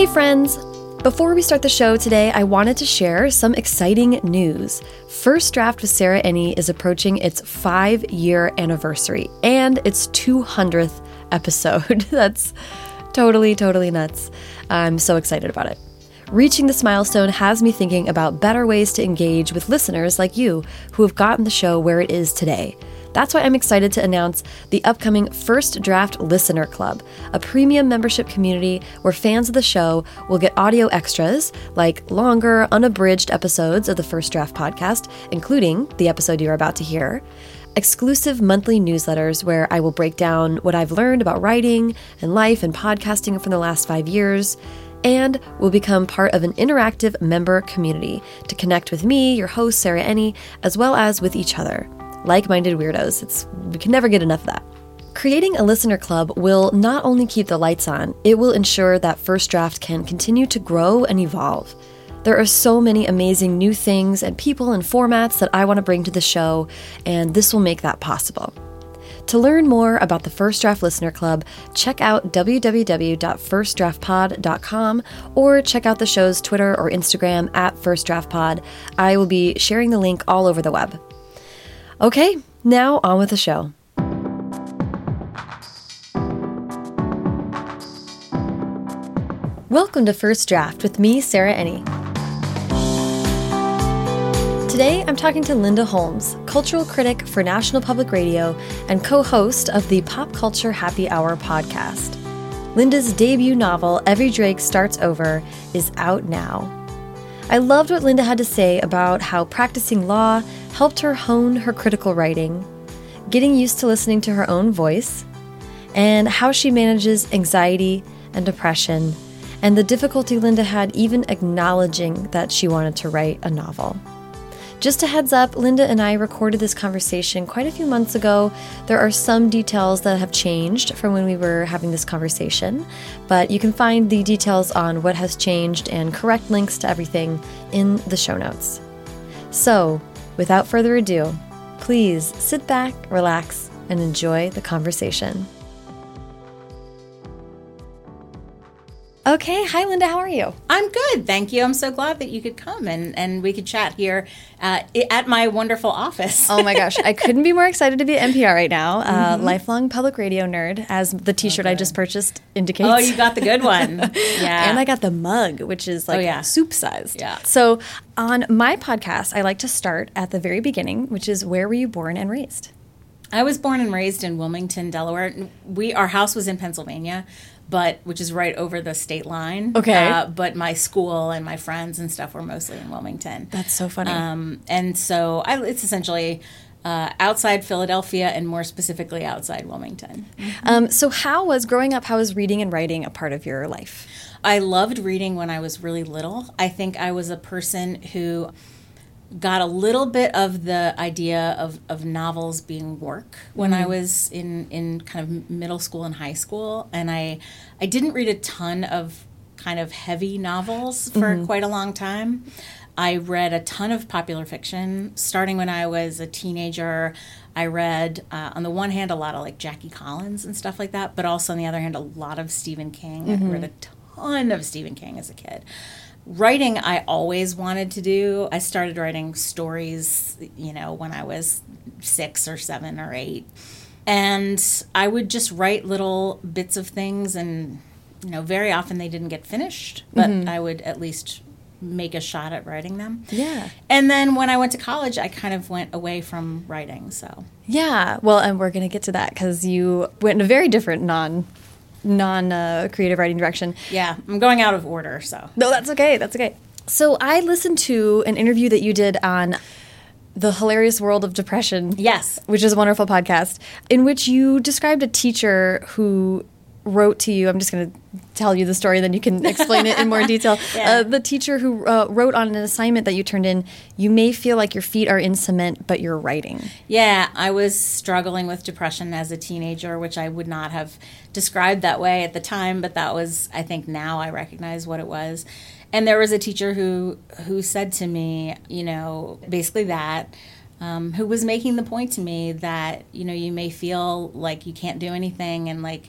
Hey, friends! Before we start the show today, I wanted to share some exciting news. First Draft with Sarah Enni is approaching its five year anniversary and its 200th episode. That's totally, totally nuts. I'm so excited about it. Reaching this milestone has me thinking about better ways to engage with listeners like you who have gotten the show where it is today. That's why I'm excited to announce the upcoming First Draft Listener Club, a premium membership community where fans of the show will get audio extras like longer, unabridged episodes of the First Draft podcast, including the episode you're about to hear. Exclusive monthly newsletters where I will break down what I've learned about writing and life and podcasting from the last five years, and will become part of an interactive member community to connect with me, your host, Sarah Enni, as well as with each other like minded weirdos. It's, we can never get enough of that. Creating a listener club will not only keep the lights on, it will ensure that First Draft can continue to grow and evolve. There are so many amazing new things and people and formats that I want to bring to the show, and this will make that possible. To learn more about the First Draft Listener Club, check out www.firstdraftpod.com or check out the show's Twitter or Instagram at First Draft Pod. I will be sharing the link all over the web. Okay, now on with the show. Welcome to First Draft with me, Sarah Enni. Today, I'm talking to Linda Holmes, cultural critic for National Public Radio and co host of the Pop Culture Happy Hour podcast. Linda's debut novel, Evvie Drake Starts Over, is out now. I loved what Linda had to say about how practicing law helped her hone her critical writing, getting used to listening to her own voice, and how she manages anxiety and depression, and the difficulty Linda had even acknowledging that she wanted to write a novel. Just a heads up, Linda and I recorded this conversation quite a few months ago. There are some details that have changed from when we were having this conversation, but you can find the details on what has changed and correct links to everything in the show notes. So, Without further ado, please sit back, relax, and enjoy the conversation. Okay, hi Linda, how are you? I'm good, thank you. I'm so glad that you could come and, and we could chat here uh, at my wonderful office. oh my gosh, I couldn't be more excited to be at NPR right now. Uh, mm-hmm. Lifelong public radio nerd, as the t shirt okay. I just purchased indicates. Oh, you got the good one. yeah. And I got the mug, which is like oh, yeah. soup sized. Yeah. So on my podcast, I like to start at the very beginning, which is where were you born and raised? I was born and raised in Wilmington, Delaware. We our house was in Pennsylvania, but which is right over the state line. Okay. Uh, but my school and my friends and stuff were mostly in Wilmington. That's so funny. Um, and so I, it's essentially uh, outside Philadelphia and more specifically outside Wilmington. Mm-hmm. Um, so how was growing up? How was reading and writing a part of your life? I loved reading when I was really little. I think I was a person who got a little bit of the idea of, of novels being work when mm-hmm. I was in, in kind of middle school and high school. And I, I didn't read a ton of kind of heavy novels for mm-hmm. quite a long time. I read a ton of popular fiction starting when I was a teenager. I read, uh, on the one hand, a lot of like Jackie Collins and stuff like that, but also on the other hand, a lot of Stephen King. Mm-hmm. I read a ton of Stephen King as a kid writing I always wanted to do. I started writing stories, you know, when I was six or seven or eight. And I would just write little bits of things, and, you know, very often they didn't get finished, but mm-hmm. I would at least make a shot at writing them. Yeah. And then when I went to college, I kind of went away from writing, so. Yeah. Well, and we're going to get to that because you went in a very different non non uh, creative writing direction. Yeah, I'm going out of order, so. No, that's okay. That's okay. So I listened to an interview that you did on the hilarious world of depression. Yes, which is a wonderful podcast in which you described a teacher who wrote to you. I'm just going to tell you the story, then you can explain it in more detail. yeah. uh, the teacher who uh, wrote on an assignment that you turned in, you may feel like your feet are in cement, but you're writing. Yeah, I was struggling with depression as a teenager, which I would not have described that way at the time, but that was, I think now I recognize what it was. And there was a teacher who who said to me, you know, basically that. Um, who was making the point to me that you know you may feel like you can't do anything and like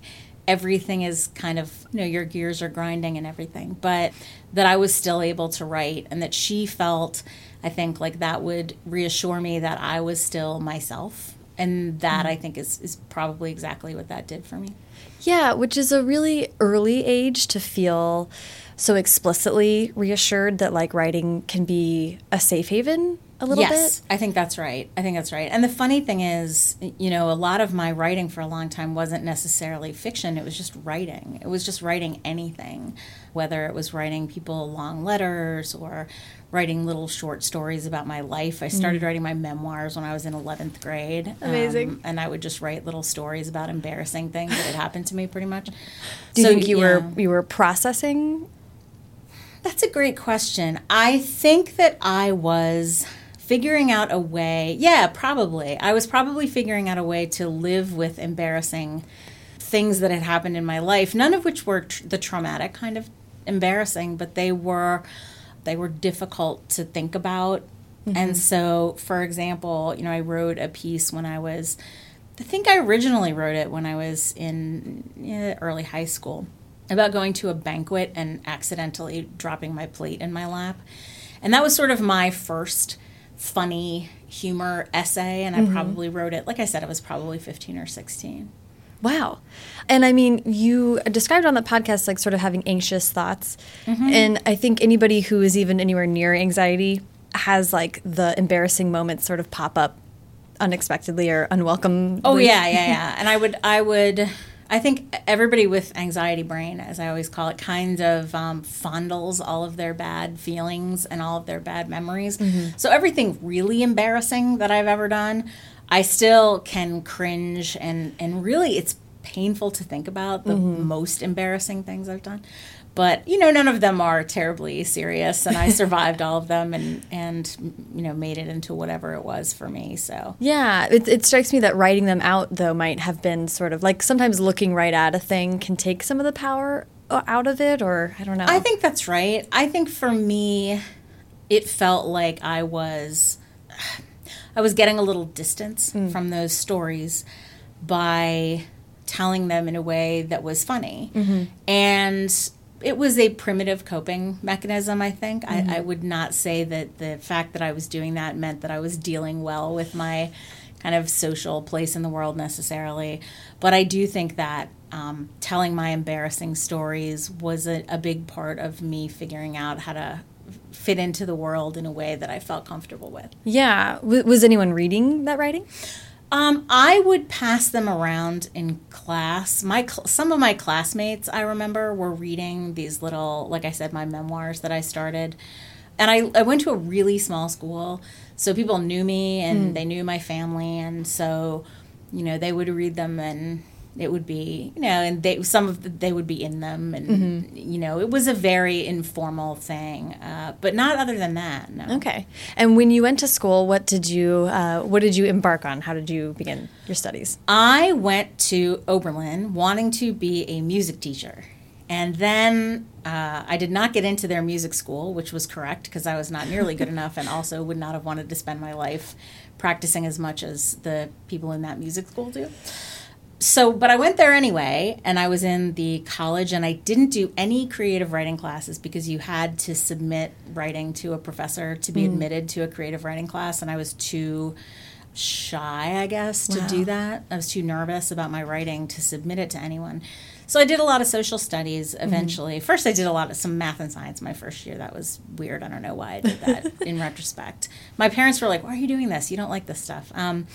everything is kind of, you know, your gears are grinding and everything, but that I was still able to write and that she felt, I think, like that would reassure me that I was still myself. And that mm-hmm. I think is, is probably exactly what that did for me. Yeah, which is a really early age to feel so explicitly reassured that like writing can be a safe haven a little yes, bit. I think that's right. I think that's right. And the funny thing is, you know, a lot of my writing for a long time wasn't necessarily fiction. It was just writing. It was just writing anything, whether it was writing people long letters or writing little short stories about my life. I started mm. writing my memoirs when I was in 11th grade. Amazing. Um, and I would just write little stories about embarrassing things that had happened to me pretty much. Do you so, think you yeah. were you were processing that's a great question. I think that I was figuring out a way. Yeah, probably. I was probably figuring out a way to live with embarrassing things that had happened in my life, none of which were tr- the traumatic kind of embarrassing, but they were they were difficult to think about. Mm-hmm. And so, for example, you know, I wrote a piece when I was I think I originally wrote it when I was in know, early high school about going to a banquet and accidentally dropping my plate in my lap. And that was sort of my first funny humor essay, and I mm-hmm. probably wrote it, like I said, I was probably 15 or 16. Wow. And I mean, you described on the podcast like sort of having anxious thoughts. Mm-hmm. And I think anybody who is even anywhere near anxiety has like the embarrassing moments sort of pop up unexpectedly or unwelcome. Oh yeah, yeah, yeah. and I would I would I think everybody with anxiety brain, as I always call it, kind of um, fondles all of their bad feelings and all of their bad memories. Mm-hmm. So everything really embarrassing that I've ever done, I still can cringe and and really it's painful to think about the mm-hmm. most embarrassing things I've done but you know none of them are terribly serious and i survived all of them and and you know made it into whatever it was for me so yeah it, it strikes me that writing them out though might have been sort of like sometimes looking right at a thing can take some of the power uh, out of it or i don't know i think that's right i think for me it felt like i was i was getting a little distance mm. from those stories by telling them in a way that was funny mm-hmm. and it was a primitive coping mechanism, I think. Mm-hmm. I, I, would not say that the fact that I was doing that meant that I was dealing well with my kind of social place in the world necessarily. But I do think that um, telling my embarrassing stories was a, a big part of me figuring out how to fit into the world in a way that I felt comfortable with. Yeah. W- was anyone reading that writing? Um, I would pass them around in class. My cl- some of my classmates I remember were reading these little, like I said, my memoirs that I started, and I, I went to a really small school, so people knew me and mm. they knew my family, and so you know they would read them and it would be you know and they some of the, they would be in them and mm-hmm. you know it was a very informal thing uh, but not other than that no. Okay. And when you went to school what did you uh, what did you embark on? How did you begin your studies? I went to oberlin wanting to be a music teacher. And then uh, I did not get into their music school, which was correct because I was not nearly good enough and also would not have wanted to spend my life practicing as much as the people in that music school do so but i went there anyway and i was in the college and i didn't do any creative writing classes because you had to submit writing to a professor to be mm. admitted to a creative writing class and i was too shy i guess to wow. do that i was too nervous about my writing to submit it to anyone so i did a lot of social studies mm-hmm. eventually mm. first i did a lot of some math and science my first year that was weird i don't know why i did that in retrospect my parents were like why are you doing this you don't like this stuff um,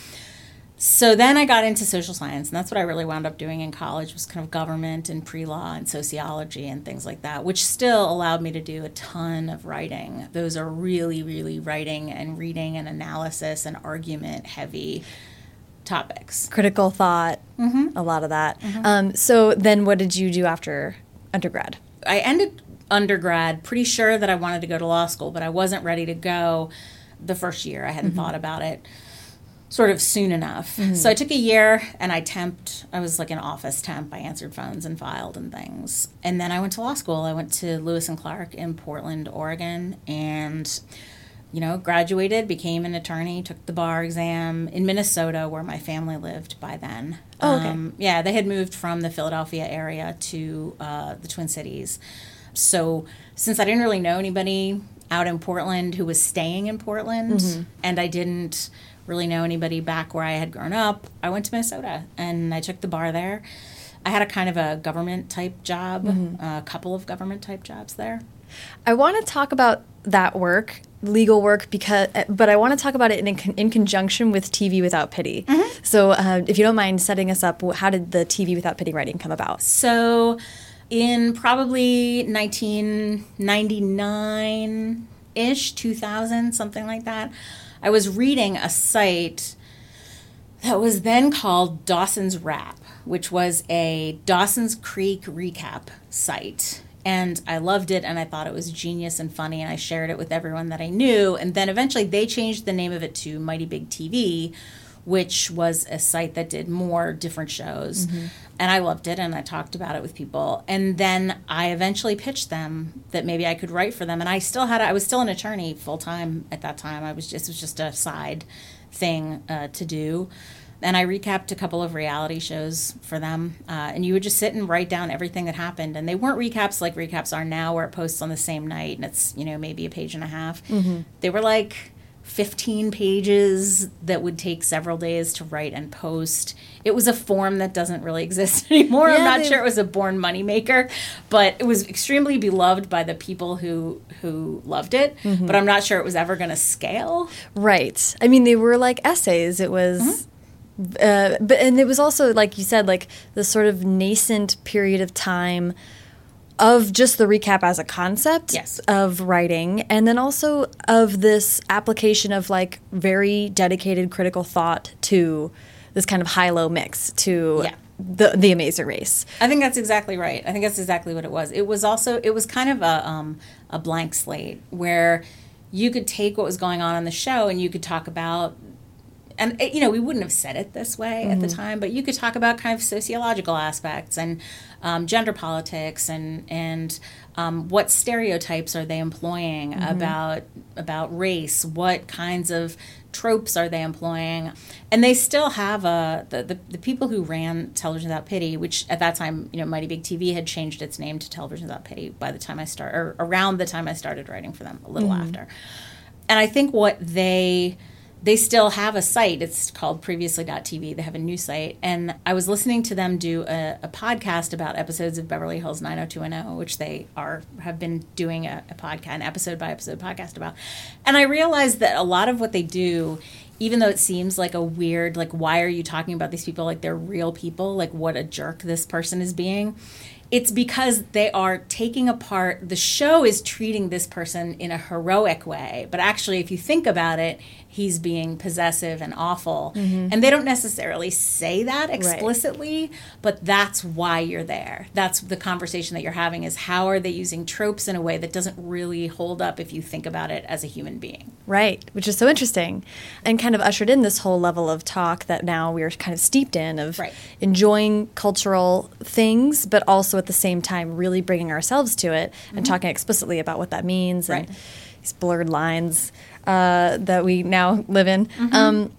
so then I got into social science, and that's what I really wound up doing in college was kind of government and pre-law and sociology and things like that, which still allowed me to do a ton of writing. Those are really, really writing and reading and analysis and argument heavy topics. Critical thought, mm-hmm. a lot of that. Mm-hmm. Um, so then, what did you do after undergrad? I ended undergrad pretty sure that I wanted to go to law school, but I wasn't ready to go the first year. I hadn't mm-hmm. thought about it sort of soon enough. Mm-hmm. So I took a year and I temped. I was like an office temp. I answered phones and filed and things. And then I went to law school. I went to Lewis and Clark in Portland, Oregon, and you know, graduated, became an attorney, took the bar exam in Minnesota, where my family lived by then. Oh, okay. Um, yeah, they had moved from the Philadelphia area to uh, the Twin Cities. So, since I didn't really know anybody out in Portland who was staying in Portland, and I didn't really know anybody back where I had grown up, I went to Minnesota and I took the bar there. I had a kind of a government type job, a couple of government type jobs there. I want to talk about that work, legal work, because, but I want to talk about it in, in conjunction with TV Without Pity. So, uh, if you don't mind setting us up, how did the TV Without Pity writing come about? So, in probably 1999 ish, 2000, something like that, I was reading a site that was then called Dawson's Wrap, which was a Dawson's Creek recap site. And I loved it and I thought it was genius and funny, and I shared it with everyone that I knew. And then eventually they changed the name of it to Mighty Big TV, which was a site that did more different shows. And I loved it and I talked about it with people. And then I eventually pitched them that maybe I could write for them. And I still had, I was still an attorney full time at that time. I was just, it was just a side thing uh, to do. And I recapped a couple of reality shows for them. Uh, and you would just sit and write down everything that happened. And they weren't recaps like recaps are now, where it posts on the same night and it's, you know, maybe a page and a half. They were like 15 pages that would take several days to write and post. It was a form that doesn't really exist anymore. I'm not sure it was a born moneymaker, but it was extremely beloved by the people who who loved it. But I'm not sure it was ever going to scale. Right. I mean, they were like essays. It was, uh, but and it was also like you said, like the sort of nascent period of time of just the recap as a concept Yes. of writing, and then also of this application of like very dedicated critical thought to this kind of high-low mix to Yeah. the the Amazing Race. I think that's exactly right. I think that's exactly what it was. It was also it was kind of a um, a blank slate where you could take what was going on on the show and you could talk about and eh, you know we wouldn't have said it this way at the time but you could talk about kind of sociological aspects and um, gender politics and and um, what stereotypes are they employing about about race? What kinds of tropes are they employing? And they still have a the, the, the people who ran television without pity which at that time you know mighty big tv had changed its name to television without pity by the time i start or around the time i started writing for them a little after. And I think what they they still have a site. It's called previously.tv. They have a new site. And I was listening to them do a, a podcast about episodes of Beverly Hills 90210, which they are have been doing a, a podcast, an episode by episode podcast about. And I realized that a lot of what they do, even though it seems like a weird, like, why are you talking about these people like they're real people? Like, what a jerk this person is being it's because they are taking apart the show is treating this person in a heroic way but actually if you think about it he's being possessive and awful and they don't necessarily say that explicitly but that's why you're there that's the conversation that you're having is how are they using tropes in a way that doesn't really hold up if you think about it as a human being Right, which is so interesting and kind of ushered in this whole level of talk that now we're kind of steeped in of Right. enjoying cultural things, but also at the same time really bringing ourselves to it and talking explicitly about what that means and Mm-hmm. Right. these blurred lines uh, that we now live in. Mm-hmm. Um,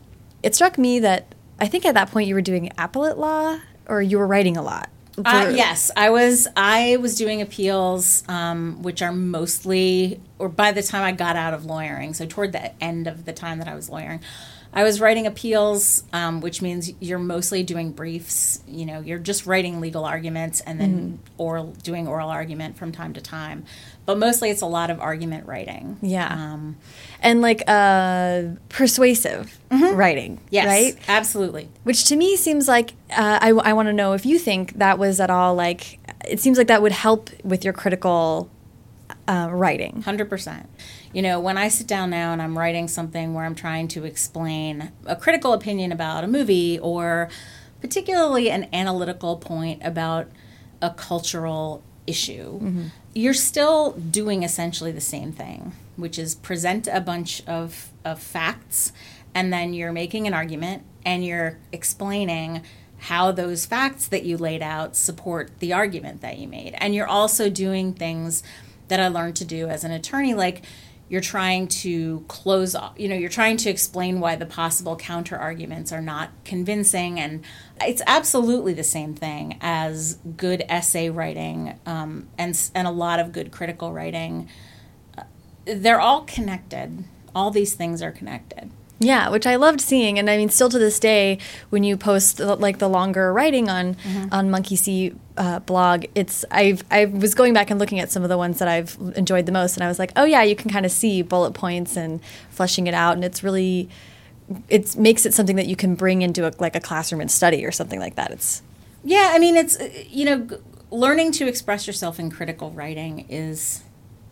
it struck me that I think at that point you were doing appellate law or you were writing a lot. Uh, yes, I was. I was doing appeals, um, which are mostly, or by the time I got out of lawyering, so toward the end of the time that I was lawyering, I was writing appeals, um, which means you're mostly doing briefs. You know, you're just writing legal arguments and then oral, doing oral argument from time to time, but mostly it's a lot of argument writing. Yeah. Um, and like uh, persuasive writing, Mm-hmm. yes. right? Absolutely. Which to me seems like uh, I, I want to know if you think that was at all like it seems like that would help with your critical uh, writing. Hundred percent. You know, when I sit down now and I'm writing something where I'm trying to explain a critical opinion about a movie or particularly an analytical point about a cultural issue, mm-hmm. you're still doing essentially the same thing, which is present a bunch of, of facts and then you're making an argument and you're explaining how those facts that you laid out support the argument that you made. And you're also doing things that I learned to do as an attorney, like you're trying to close off, you know, you're trying to explain why the possible counter arguments are not convincing. And it's absolutely the same thing as good essay writing um, and, and a lot of good critical writing. Uh, they're all connected. All these things are connected. Yeah, which I loved seeing, and I mean, still to this day, when you post like the longer writing on mm-hmm. on Monkey See uh, blog, it's I've I was going back and looking at some of the ones that I've enjoyed the most, and I was like, oh yeah, you can kind of see bullet points and fleshing it out, and it's really it makes it something that you can bring into a, like a classroom and study or something like that. It's yeah, I mean, it's you know, learning to express yourself in critical writing is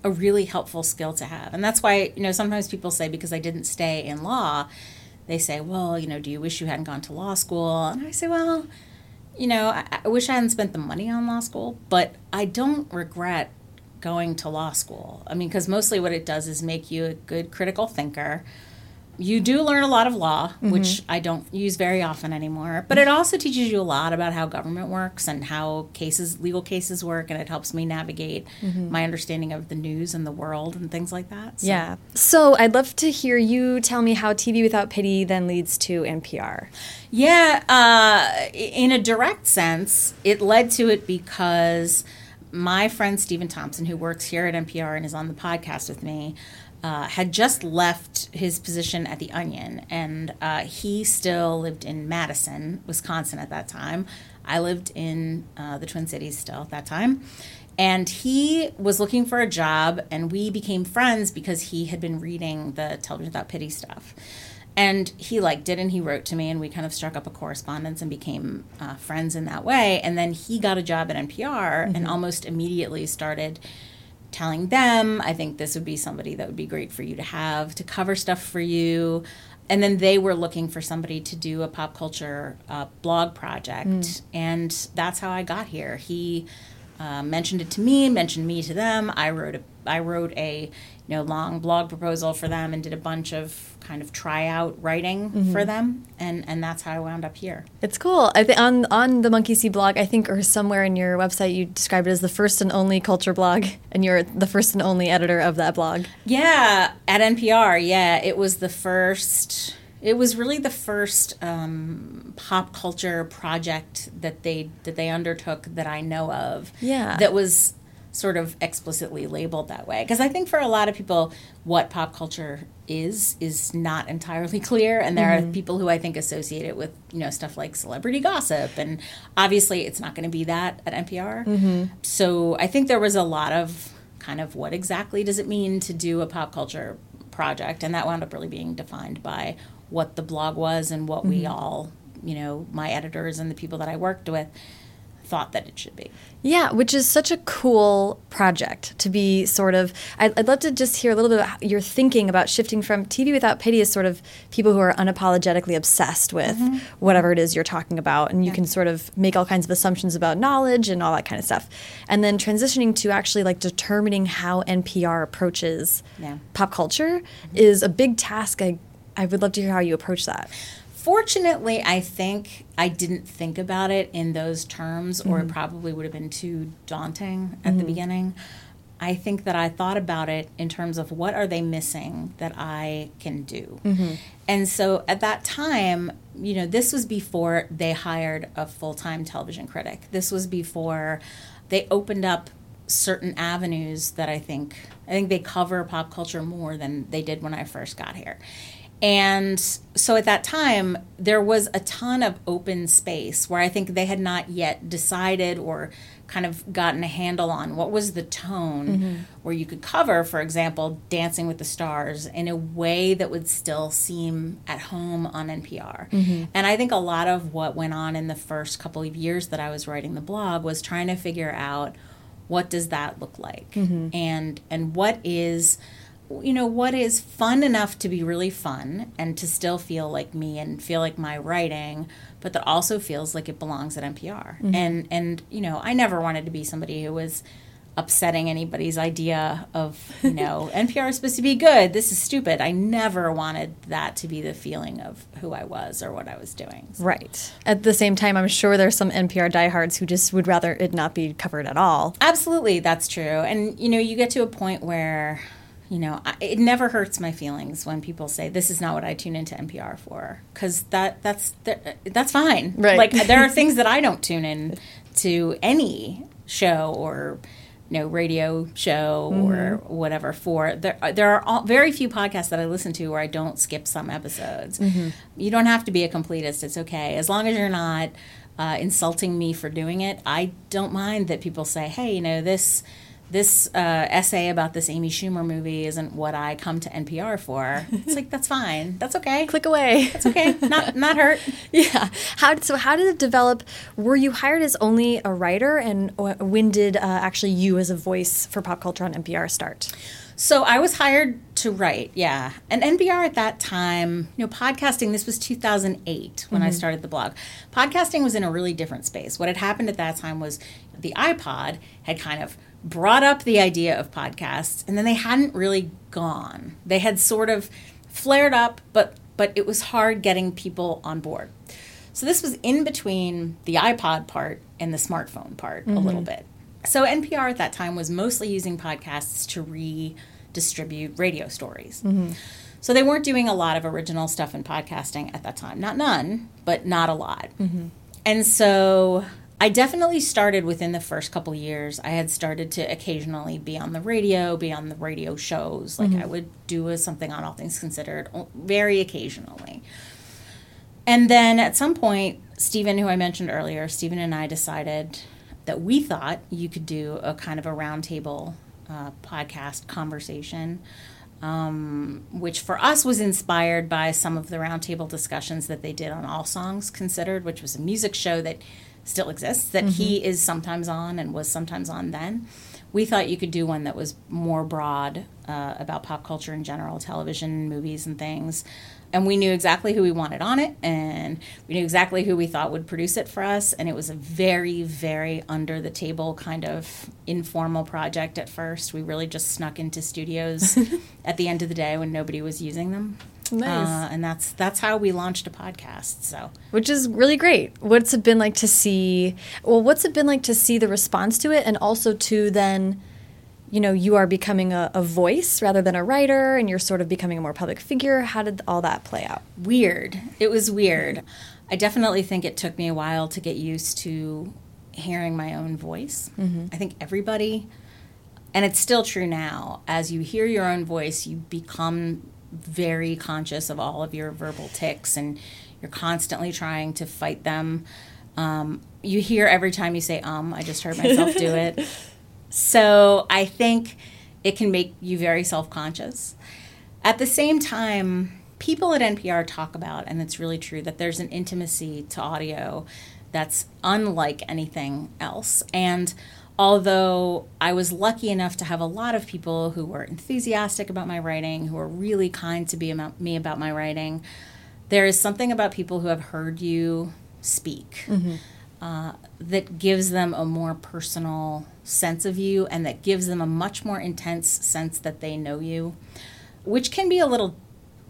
a really helpful skill to have. And that's why, you know, sometimes people say because I didn't stay in law, they say, well, you know, do you wish you hadn't gone to law school? And I say, well, you know, I, I wish I hadn't spent the money on law school, but I don't regret going to law school. I mean, because mostly what it does is make you a good critical thinker you do learn a lot of law, mm-hmm. which I don't use very often anymore, but it also teaches you a lot about how government works and how cases, legal cases work, and it helps me navigate mm-hmm. my understanding of the news and the world and things like that. So. Yeah. So I'd love to hear you tell me how TV Without Pity then leads to NPR. Yeah, uh, in a direct sense, it led to it because my friend Stephen Thompson, who works here at NPR and is on the podcast with me, uh, had just left his position at the Onion, and uh, he still lived in Madison, Wisconsin at that time. I lived in uh, the Twin Cities still at that time. And he was looking for a job, and we became friends because he had been reading the Television Without Pity stuff. And he liked it, and he wrote to me, and we kind of struck up a correspondence and became uh, friends in that way. And then he got a job at NPR mm-hmm. and almost immediately started telling them, I think this would be somebody that would be great for you to have to cover stuff for you. And then they were looking for somebody to do a pop culture uh, blog project. Mm. And that's how I got here. He uh, mentioned it to me, mentioned me to them. I wrote a, I wrote a you know long blog proposal for them and did a bunch of kind of tryout writing mm-hmm. for them and and that's how I wound up here. It's cool. I think on on the Monkey See blog, I think or somewhere in your website you described it as the first and only culture blog and you're the first and only editor of that blog. Yeah, at NPR. Yeah, it was the first it was really the first um, pop culture project that they that they undertook that I know of. Yeah, that was sort of explicitly labeled that way because i think for a lot of people what pop culture is is not entirely clear and there mm-hmm. are people who i think associate it with you know stuff like celebrity gossip and obviously it's not going to be that at npr mm-hmm. so i think there was a lot of kind of what exactly does it mean to do a pop culture project and that wound up really being defined by what the blog was and what mm-hmm. we all you know my editors and the people that i worked with thought that it should be. Yeah, which is such a cool project to be sort of. I'd, I'd love to just hear a little bit about your thinking about shifting from TV Without Pity as sort of people who are unapologetically obsessed with mm-hmm. whatever it is you're talking about, and you yeah. can sort of make all kinds of assumptions about knowledge and all that kind of stuff, and then transitioning to actually like determining how NPR approaches yeah. pop culture mm-hmm. is a big task. I I would love to hear how you approach that fortunately, I think I didn't think about it in those terms, or mm-hmm. it probably would have been too daunting at mm-hmm. the beginning. I think that I thought about it in terms of what are they missing that I can do. Mm-hmm. And so at that time, you know, this was before they hired a full time television critic. This was before they opened up certain avenues that I think I think they cover pop culture more than they did when I first got here. And so at that time, there was a ton of open space where I think they had not yet decided or kind of gotten a handle on what was the tone mm-hmm. where you could cover, for example, Dancing with the Stars in a way that would still seem at home on NPR. Mm-hmm. And I think a lot of what went on in the first couple of years that I was writing the blog was trying to figure out what does that look like mm-hmm. and and what is you know what is fun enough to be really fun and to still feel like me and feel like my writing but that also feels like it belongs at NPR mm-hmm. and and you know I never wanted to be somebody who was upsetting anybody's idea of you know NPR is supposed to be good. This is stupid. I never wanted that to be the feeling of who I was or what I was doing. So. right. At the same time I'm sure there's some NPR diehards who just would rather it not be covered at all. Absolutely. That's true. And you know you get to a point where you know, I, it never hurts my feelings when people say this is not what I tune into NPR for, because that that's that's fine. Right. Like there are things that I don't tune in to any show or you know radio show mm-hmm. or whatever for there there are all, very few podcasts that I listen to where I don't skip some episodes. Mm-hmm. You don't have to be a completist. It's okay as long as you're not uh, insulting me for doing it. I don't mind that people say, "Hey, you know this." This uh, essay about this Amy Schumer movie isn't what I come to NPR for. It's like that's fine. That's okay. Click away. That's okay. Not not hurt. Yeah. How so? How did it develop? Were you hired as only a writer, and when did uh, actually you as a voice for pop culture on NPR start? So I was hired to write, yeah. And NPR at that time, you know, podcasting, this was 2008 when mm-hmm. I started the blog. Podcasting was in a really different space. What had happened at that time was the iPod had kind of brought up the idea of podcasts and then they hadn't really gone. They had sort of flared up, but but it was hard getting people on board. So this was in between the iPod part and the smartphone part mm-hmm. a little bit. So NPR at that time was mostly using podcasts to redistribute radio stories. Mm-hmm. So they weren't doing a lot of original stuff in podcasting at that time. Not none, but not a lot. Mm-hmm. And so I definitely started within the first couple years. I had started to occasionally be on the radio, be on the radio shows. Like mm-hmm. I would do a, something on All Things Considered very occasionally. And then at some point, Stephen, who I mentioned earlier, Stephen and I decided that we thought you could do a kind of a roundtable uh, podcast conversation, um, which for us was inspired by some of the roundtable discussions that they did on All Songs Considered, which was a music show that still exists that mm-hmm. he is sometimes on and was sometimes on then. We thought you could do one that was more broad uh, about pop culture in general, television, movies, and things. And we knew exactly who we wanted on it, and we knew exactly who we thought would produce it for us. And it was a very, very under the table kind of informal project at first. We really just snuck into studios at the end of the day when nobody was using them. Nice. Uh, and that's that's how we launched a podcast. So, which is really great. What's it been like to see? Well, what's it been like to see the response to it, and also to then, you know, you are becoming a, a voice rather than a writer, and you're sort of becoming a more public figure. How did all that play out? Weird. It was weird. I definitely think it took me a while to get used to hearing my own voice. Mm-hmm. I think everybody, and it's still true now. As you hear your own voice, you become very conscious of all of your verbal tics and you're constantly trying to fight them. Um, you hear every time you say um, I just heard myself do it. So I think it can make you very self conscious. At the same time, people at NPR talk about, and it's really true, that there's an intimacy to audio that's unlike anything else. And although I was lucky enough to have a lot of people who were enthusiastic about my writing, who were really kind to be about me about my writing, there is something about people who have heard you speak mm-hmm. uh, that gives them a more personal sense of you and that gives them a much more intense sense that they know you, which can be a little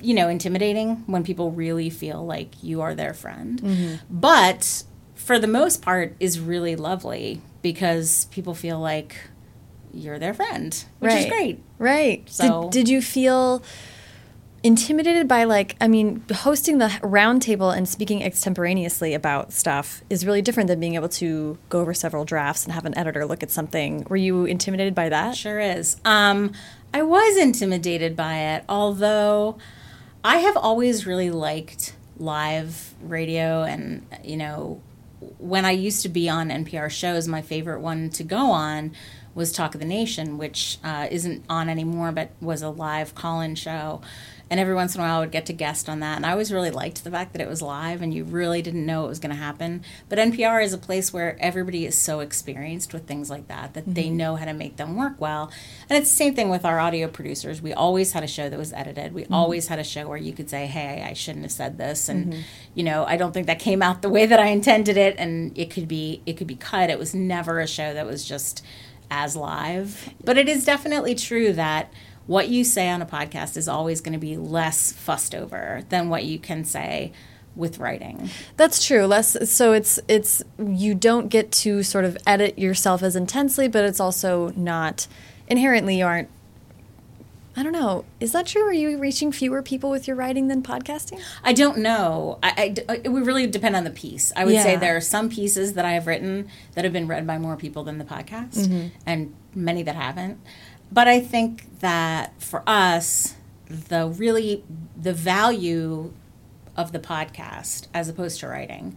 you know intimidating when people really feel like you are their friend mm-hmm. but for the most part is really lovely because people feel like you're their friend, which right. is great. Right. So did, did you feel intimidated by like I mean hosting the roundtable and speaking extemporaneously about stuff is really different than being able to go over several drafts and have an editor look at something. Were you intimidated by that? Sure is. Um, I was intimidated by it, although I have always really liked live radio and you know when I used to be on NPR shows, my favorite one to go on was Talk of the Nation, which uh, isn't on anymore, but was a live call-in show. And every once in a while, I would get to guest on that. And I always really liked the fact that it was live and you really didn't know it was going to happen. But NPR is a place where everybody is so experienced with things like that that mm-hmm. they know how to make them work well. And it's the same thing with our audio producers. We always had a show that was edited. We mm-hmm. always had a show where you could say, hey, I shouldn't have said this. And, mm-hmm. you know, I don't think that came out the way that I intended it. And it could be, it could be cut. It was never a show that was just as live. But it is definitely true that what you say on a podcast is always going to be less fussed over than what you can say with writing. That's true. Less so it's it's you don't get to sort of edit yourself as intensely, but it's also not inherently you aren't I don't know. Is that true? Are you reaching fewer people with your writing than podcasting? I don't know. I, I- it would really depend on the piece. I would say there are some pieces that I have written that have been read by more people than the podcast, Mm-hmm. and many that haven't. But I think that for us, the really the value of the podcast as opposed to writing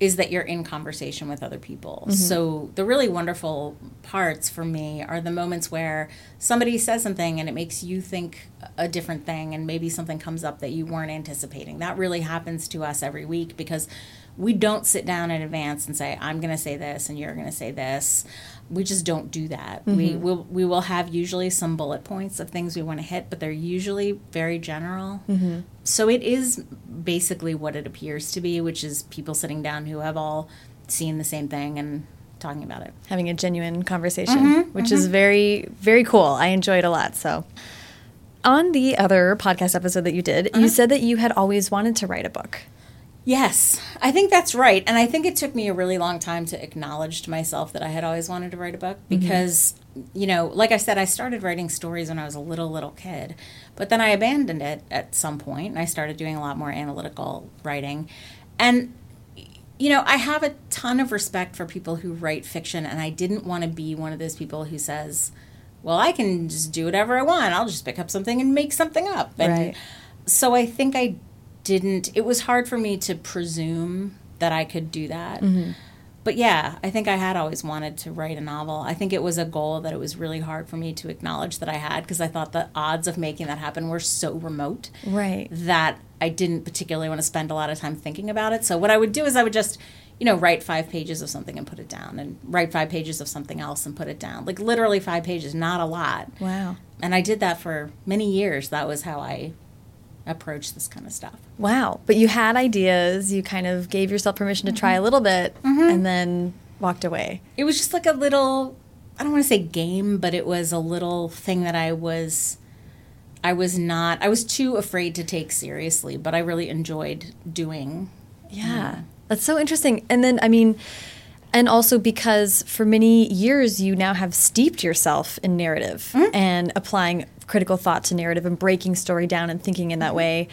is that you're in conversation with other people. Mm-hmm. So the really wonderful parts for me are the moments where somebody says something and it makes you think a different thing and maybe something comes up that you weren't anticipating. That really happens to us every week because we don't sit down in advance and say I'm going to say this and you're going to say this. We just don't do that. We mm-hmm. will we will have usually some bullet points of things we want to hit, but they're usually very general. Mm-hmm. So it is basically what it appears to be, which is people sitting down who have all seen the same thing and talking about it. Having a genuine conversation, mm-hmm, which is very, very cool. I enjoy it a lot. So, on the other podcast episode that you did, you uh-huh. said that you had always wanted to write a book. Yes, I think that's right. And I think it took me a really long time to acknowledge to myself that I had always wanted to write a book mm-hmm. because, you know, like I said, I started writing stories when I was a little, little kid. But then I abandoned it at some point and I started doing a lot more analytical writing. And, you know, I have a ton of respect for people who write fiction, and I didn't want to be one of those people who says, well, I can just do whatever I want. I'll just pick up something and make something up. And Right. so I think I didn't, it was hard for me to presume that I could do that. Mm-hmm. But yeah, I think I had always wanted to write a novel. I think it was a goal that it was really hard for me to acknowledge that I had because I thought the odds of making that happen were so remote Right. that I didn't particularly want to spend a lot of time thinking about it. So what I would do is I would just, you know, write five pages of something and put it down, and write five pages of something else and put it down. Like literally five pages, not a lot. Wow. And I did that for many years. That was how I approached this kind of stuff. Wow. But you had ideas. You kind of gave yourself permission to try a little bit mm-hmm. and then walked away. It was just like a little I don't want to say game, but it was a little thing that I was I was not I was too afraid to take seriously, but I really enjoyed doing. Yeah. That's so interesting. And then, I mean, and also because for many years you now have steeped yourself in narrative mm-hmm. and applying critical thought to narrative and breaking story down and thinking in that mm-hmm. way,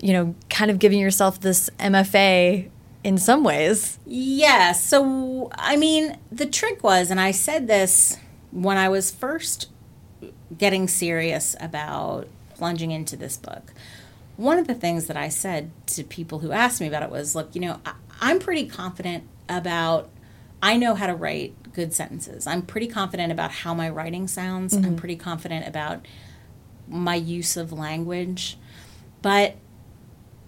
you know, kind of giving yourself this MFA in some ways. Yeah, so I mean, the trick was and I said this when I was first getting serious about plunging into this book. One of the things that I said to people who asked me about it was, look, you know, I, I'm pretty confident about I know how to write good sentences. I'm pretty confident about how my writing sounds. I'm mm-hmm. pretty confident about my use of language. But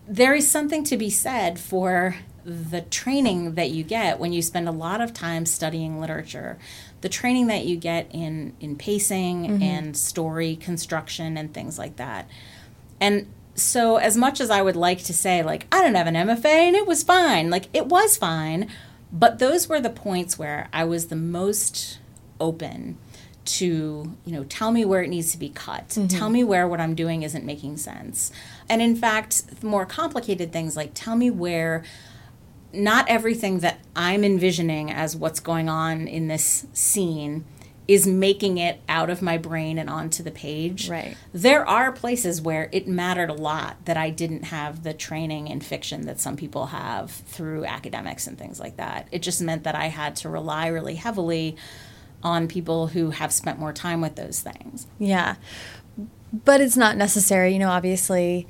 there is something to be said for the training that you get when you spend a lot of time studying literature. The training that you get in in pacing mm-hmm. and story construction and things like that. And so as much as i would like to say like i don't have an mfa and it was fine like it was fine but those were the points where i was the most open to you know tell me where it needs to be cut mm-hmm. tell me where what i'm doing isn't making sense and in fact more complicated things like tell me where not everything that i'm envisioning as what's going on in this scene is making it out of my brain and onto the page Right. there are places where it mattered a lot that I didn't have the training in fiction that some people have through academics and things like that. It just meant that I had to rely really heavily on people who have spent more time with those things. Yeah. But it's not necessary, you know, obviously.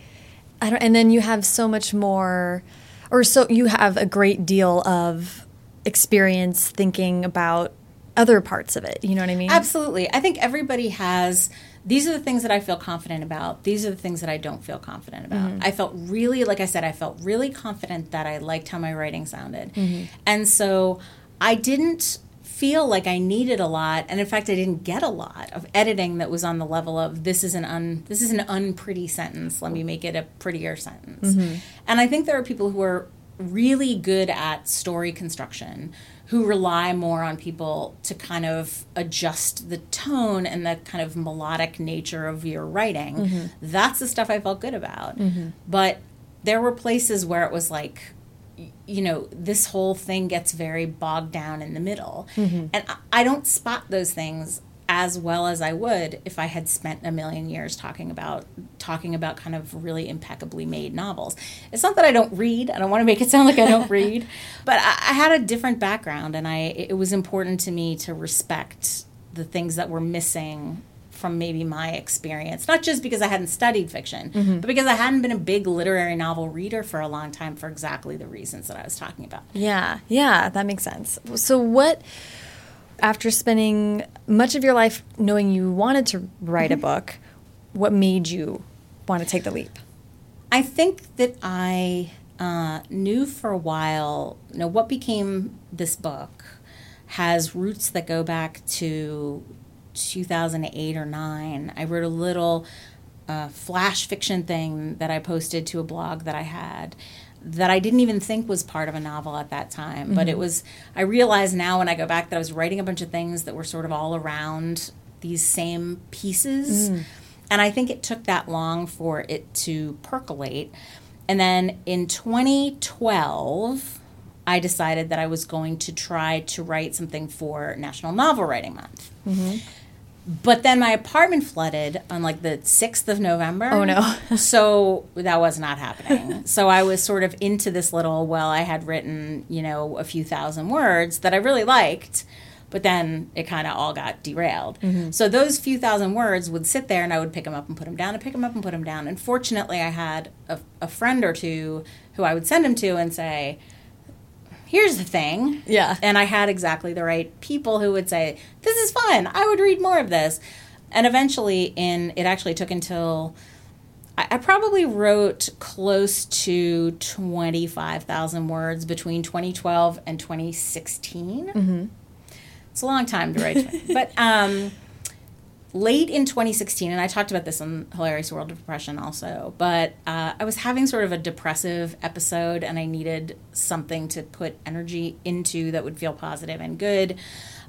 I don't and then you have so much more or so you have a great deal of experience thinking about other parts of it. You know what I mean? Absolutely. I think everybody has these are the things that I feel confident about. These are the things that I don't feel confident about. Mm-hmm. I felt really, like I said, I felt really confident that I liked how my writing sounded. Mm-hmm. And so I didn't feel like I needed a lot, and in fact, I didn't get a lot of editing that was on the level of this is an un this is an unpretty sentence. Let me make it a prettier sentence. Mm-hmm. And I think there are people who are really good at story construction who rely more on people to kind of adjust the tone and the kind of melodic nature of your writing. Mm-hmm. That's the stuff I felt good about. Mm-hmm. But there were places where it was like, you know, this whole thing gets very bogged down in the middle. Mm-hmm. And I- I don't spot those things as well as I would if I had spent a million years talking about talking about kind of really impeccably made novels. It's not that I don't read. I don't want to make it sound like I don't read, but I, I had a different background, and I it was important to me to respect the things that were missing from maybe my experience, not just because I hadn't studied fiction, mm-hmm. but because I hadn't been a big literary novel reader for a long time for exactly the reasons that I was talking about. Yeah, yeah, that makes sense. So, what, after spending much of your life knowing you wanted to write mm-hmm. a book, what made you want to take the leap? I think that I uh, knew for a while, you know, what became this book has roots that go back to 2008 or 9 i wrote a little uh, flash fiction thing that i posted to a blog that i had that i didn't even think was part of a novel at that time mm-hmm. but it mm-hmm. was i realize now when i go back that i was writing a bunch of things that were sort of all around these same pieces mm. and i think it took that long for it to percolate and then in 2012 I decided that I was going to try to write something for National Novel Writing Month. Mm-hmm. But then my apartment flooded on like the 6th of November. Oh no. so that was not happening. so I was sort of into this little, well, I had written, you know, a few thousand words that I really liked, but then it kind of all got derailed. Mm-hmm. So those few thousand words would sit there and I would pick them up and put them down and pick them up and put them down. And fortunately, I had a, a friend or two who I would send them to and say, here's the thing. Yeah. And I had exactly the right people who would say, this is fun. I would read more of this. And eventually, in it actually took until I, I probably wrote close to 25,000 words between 2012 and 2016. Mm-hmm. It's a long time to write. but um, late in 2016, and I talked about this in Hilarious World of Depression also, but uh, I was having sort of a depressive episode and I needed something to put energy into that would feel positive and good.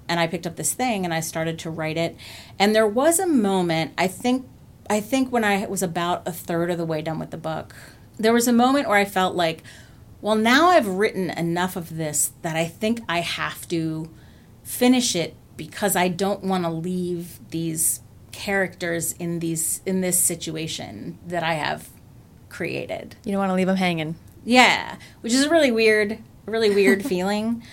And I picked up this thing and I started to write it. And there was a moment, I think, I think when I was about a third of the way done with the book, there was a moment where I felt like, well, now I've written enough of this that I think I have to finish it because I don't want to leave these characters in these in this situation that I have created. You don't want to leave them hanging. Yeah, which is a really weird, really weird feeling.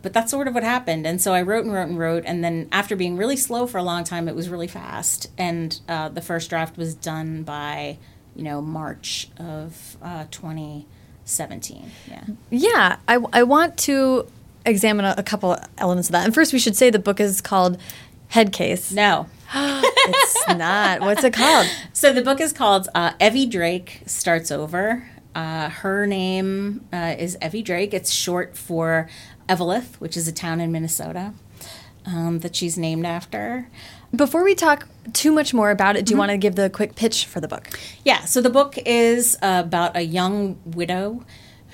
But that's sort of what happened. And so I wrote and wrote and wrote. And then after being really slow for a long time, it was really fast. And uh, the first draft was done by, you know, March of uh, 2017. Yeah. Yeah. I, I want to examine a, a couple elements of that. And first, we should say the book is called Head Case. No. it's not. What's it called? So the book is called uh, Evvie Drake Starts Over. Uh, her name uh, is Evvie Drake. It's short for Eveleth, which is a town in Minnesota um, that she's named after. Before we talk too much more about it, do you mm-hmm. want to give the quick pitch for the book? Yeah, so the book is about a young widow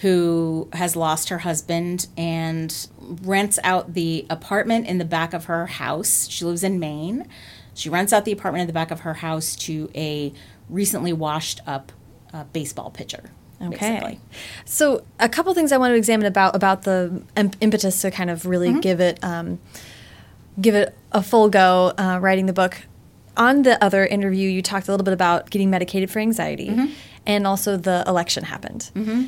who has lost her husband and rents out the apartment in the back of her house. She lives in Maine. She rents out the apartment in the back of her house to a recently washed up uh, baseball pitcher. Okay. Basically. So, a couple things I want to examine about about the impetus to kind of really mm-hmm. give it um, give it a full go uh, writing the book. On the other interview, you talked a little bit about getting medicated for anxiety, mm-hmm. and also the election happened. Mm-hmm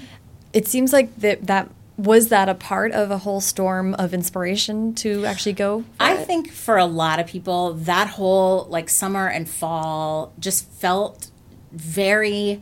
it seems like that that was that a part of a whole storm of inspiration to actually go i it? think for a lot of people that whole like summer and fall just felt very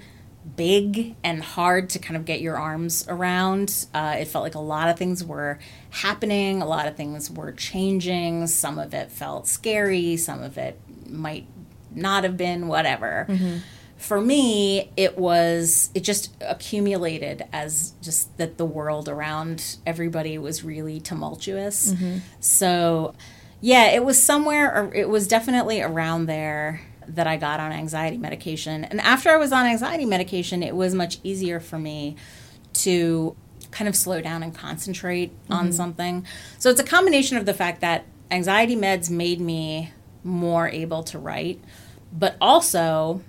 big and hard to kind of get your arms around. Uh, it felt like a lot of things were happening a lot of things were changing. Some of it felt scary some of it might not have been whatever. Mm-hmm for me, it was, it just accumulated as just that the world around everybody was really tumultuous. Mm-hmm. So, yeah, it was somewhere, it was definitely around there that I got on anxiety medication. And after I was on anxiety medication, it was much easier for me to kind of slow down and concentrate mm-hmm. on something. So it's a combination of the fact that anxiety meds made me more able to write, but also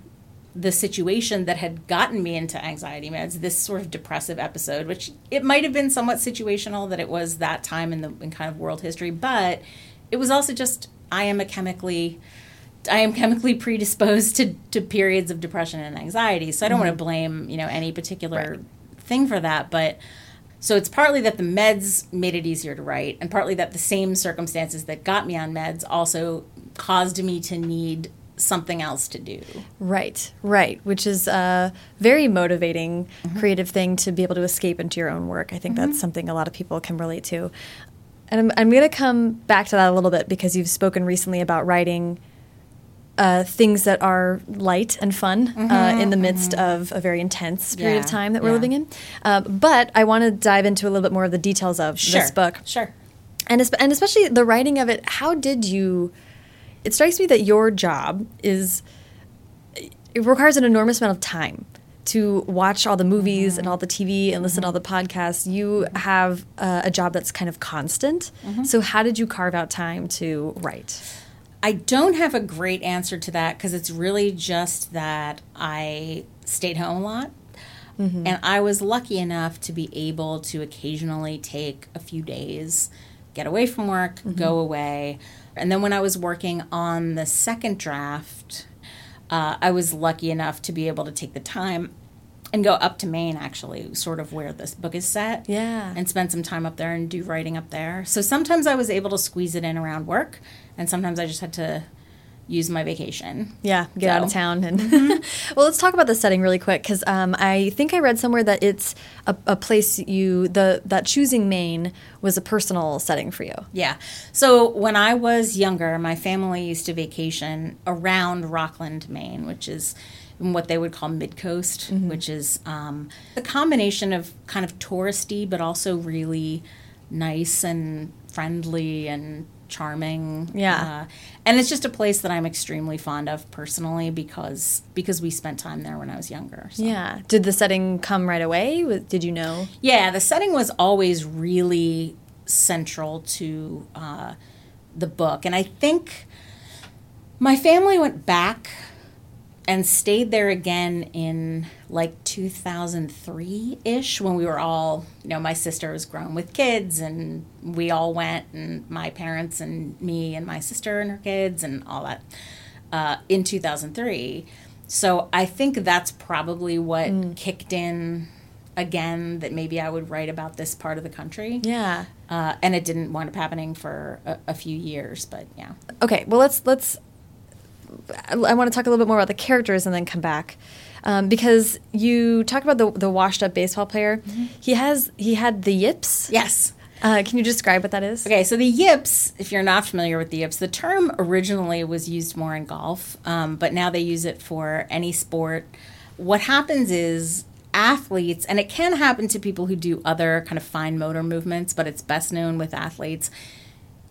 the situation that had gotten me into anxiety meds, this sort of depressive episode, which it might have been somewhat situational that it was that time in the in kind of world history, but it was also just I am a chemically I am chemically predisposed to, to periods of depression and anxiety. So I don't mm-hmm. want to blame, you know, any particular right. thing for that, but so it's partly that the meds made it easier to write, and partly that the same circumstances that got me on meds also caused me to need something else to do. Right, right, which is a very motivating, mm-hmm. creative thing to be able to escape into your own work. I think mm-hmm. that's something a lot of people can relate to. And I'm, I'm going to come back to that a little bit because you've spoken recently about writing uh, things that are light and fun mm-hmm, uh, in the midst mm-hmm. of a very intense period yeah, of time that we're yeah. living in. Uh, but I want to dive into a little bit more of the details of sure, this book. Sure. And, and especially the writing of it, how did you? It strikes me that your job is, it requires an enormous amount of time to watch all the movies mm-hmm. and all the TV and listen to all the podcasts. You have uh, a job that's kind of constant. Mm-hmm. So, how did you carve out time to write? I don't have a great answer to that because it's really just that I stayed home a lot. Mm-hmm. And I was lucky enough to be able to occasionally take a few days, get away from work, mm-hmm. go away. And then when I was working on the second draft, uh, I was lucky enough to be able to take the time and go up to Maine, actually, sort of where this book is set. Yeah. And spend some time up there and do writing up there. So sometimes I was able to squeeze it in around work and sometimes I just had to use my vacation. Yeah, get so. out of town. And mm-hmm. well, let's talk about the setting really quick because um, I think I read somewhere that it's a, a, place you the that choosing Maine was a personal setting for you. Yeah. So when I was younger, my family used to vacation around Rockland, Maine, which is what they would call mid coast, mm-hmm. which is um, a combination of kind of touristy, but also really nice and friendly and charming. Yeah. Uh, and it's just a place that I'm extremely fond of personally because because we spent time there when I was younger. So. Yeah. Did the setting come right away? Did you know? Yeah, the setting was always really central to uh, the book, and I think my family went back and stayed there again in like 2003 ish when we were all, you know, my sister was grown with kids and we all went, and my parents and me and my sister and her kids and all that uh, in 2003. So I think that's probably what mm. kicked in again that maybe I would write about this part of the country. Yeah. Uh, and it didn't wind up happening for a, a few years, but yeah. Okay, well let's let's I want to talk a little bit more about the characters and then come back. Um, because you talk about the, the washed up baseball player. Mm-hmm. He has he had the yips. Yes. Uh, can you describe what that is? Okay, so the yips, if you're not familiar with the yips, the term originally was used more in golf, um, but now they use it for any sport. What happens is athletes, and it can happen to people who do other kind of fine motor movements, but it's best known with athletes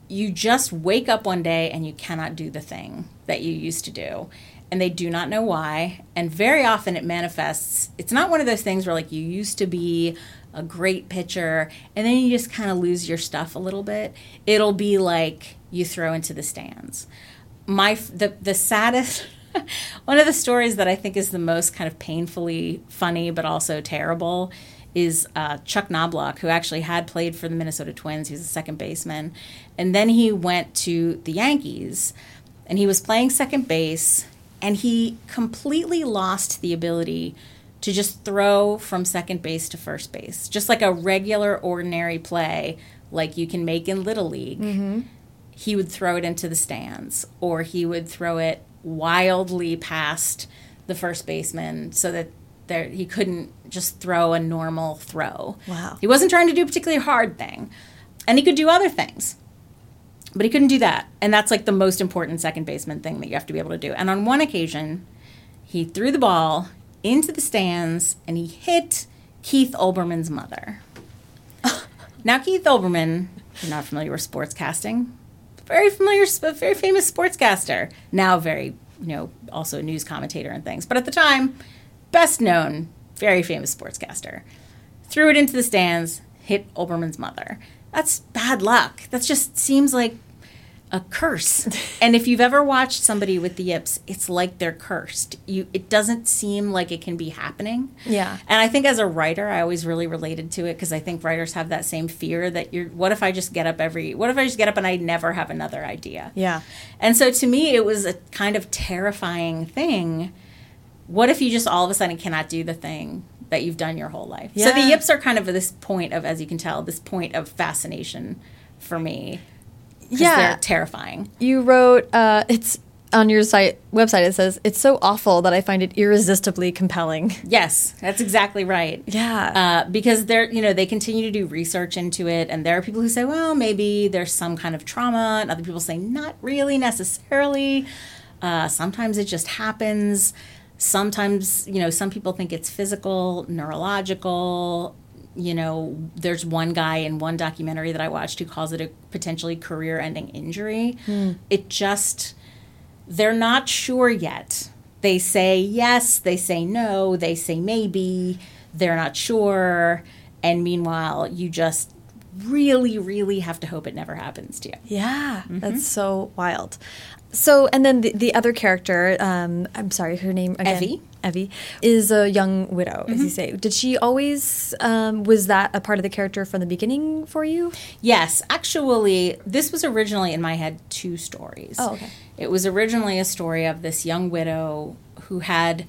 you just wake up one day and you cannot do the thing that you used to do and they do not know why and very often it manifests it's not one of those things where like you used to be a great pitcher and then you just kind of lose your stuff a little bit it'll be like you throw into the stands my the the saddest one of the stories that i think is the most kind of painfully funny but also terrible is uh, Chuck Knobloch, who actually had played for the Minnesota Twins. He was a second baseman. And then he went to the Yankees and he was playing second base and he completely lost the ability to just throw from second base to first base, just like a regular, ordinary play like you can make in Little League. Mm-hmm. He would throw it into the stands or he would throw it wildly past the first baseman so that there he couldn't just throw a normal throw. Wow. He wasn't trying to do a particularly hard thing. And he could do other things. But he couldn't do that. And that's like the most important second baseman thing that you have to be able to do. And on one occasion, he threw the ball into the stands and he hit Keith Olbermann's mother. now Keith Olbermann, if you're not familiar with sportscasting, very familiar, very famous sportscaster. Now very, you know, also a news commentator and things. But at the time, best known, very famous sportscaster, threw it into the stands, hit Olbermann's mother. That's bad luck. That just seems like a curse. and if you've ever watched somebody with the yips, it's like they're cursed. You it doesn't seem like it can be happening. Yeah. And I think as a writer, I always really related to it because I think writers have that same fear that you're what if I just get up every what if I just get up and I never have another idea? Yeah. And so to me it was a kind of terrifying thing. What if you just all of a sudden cannot do the thing that you've done your whole life? Yeah. So the yips are kind of this point of as you can tell, this point of fascination for me. Yeah. they're terrifying. You wrote uh, it's on your site website. It says it's so awful that I find it irresistibly compelling. Yes, that's exactly right. Yeah. Uh, because they're, you know, they continue to do research into it, and there are people who say, well, maybe there's some kind of trauma, and other people say, not really necessarily. Uh, sometimes it just happens. Sometimes, you know, some people think it's physical, neurological. You know, there's one guy in one documentary that I watched who calls it a potentially career ending injury. Hmm. It just, they're not sure yet. They say yes, they say no, they say maybe, they're not sure. And meanwhile, you just really, really have to hope it never happens to you. Yeah, mm-hmm. that's so wild. So, and then the, the other character, um, I'm sorry, her name again, Evvie. Evvie, is a young widow, as you say. Did she always, um, was that a part of the character from the beginning for you? Yes, actually, this was originally in my head two stories. Oh, okay. It was originally a story of this young widow who had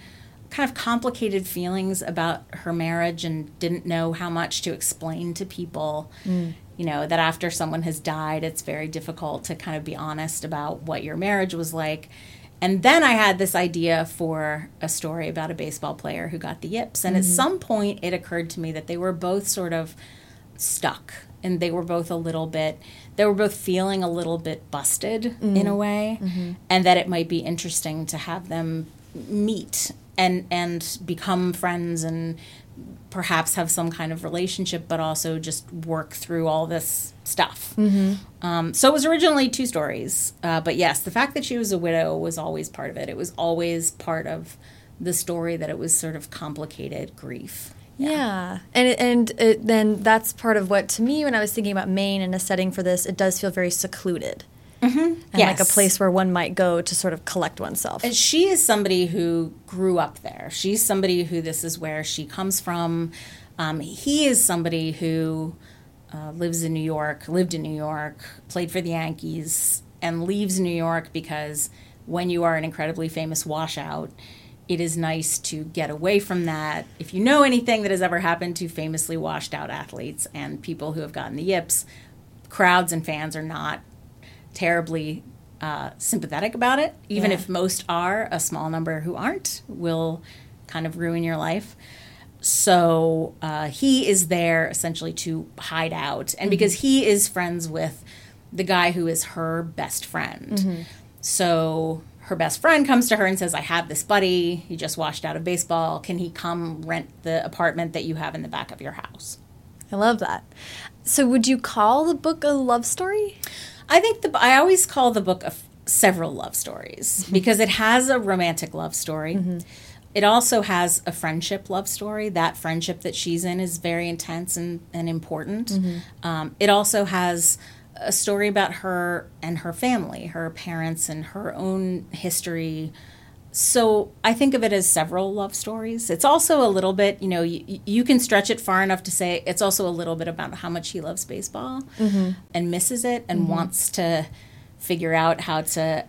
kind of complicated feelings about her marriage and didn't know how much to explain to people. You know, that after someone has died, it's very difficult to kind of be honest about what your marriage was like. And then I had this idea for a story about a baseball player who got the yips. And at mm-hmm. some point, it occurred to me that they were both sort of stuck and they were both a little bit they were both feeling a little bit busted in a mm-hmm. way mm-hmm. and that it might be interesting to have them meet and and become friends and perhaps have some kind of relationship but also just work through all this stuff. Um, so it was originally two stories uh, but yes the fact that she was a widow was always part of it. It was always part of the story that it was sort of complicated grief. Yeah, and it, and it, then that's part of what to me when I was thinking about Maine and a setting for this, it does feel very secluded, mm-hmm. and like a place where one might go to sort of collect oneself. And she is somebody who grew up there. She's somebody who this is where she comes from. Um, he is somebody who uh, lives in New York, lived in New York, played for the Yankees, and leaves New York because when you are an incredibly famous washout, it is nice to get away from that. If you know anything that has ever happened to famously washed out athletes and people who have gotten the yips, crowds and fans are not terribly uh, sympathetic about it. Even Yeah. if most are, a small number who aren't will kind of ruin your life. So uh, he is there essentially to hide out. And because he is friends with the guy who is her best friend. So her best friend comes to her and says, I have this buddy. He just washed out of baseball. Can he come rent the apartment that you have in the back of your house? I love that. So, would you call the book a love story? I think the I always call the book a f- several love stories mm-hmm. because it has a romantic love story. Mm-hmm. It also has a friendship love story. That friendship that she's in is very intense and, and important. Mm-hmm. Um, it also has a story about her and her family, her parents, and her own history. So I think of it as several love stories. It's also a little bit, you know, you, you can stretch it far enough to say it's also a little bit about how much he loves baseball mm-hmm. and misses it and mm-hmm. wants to figure out how to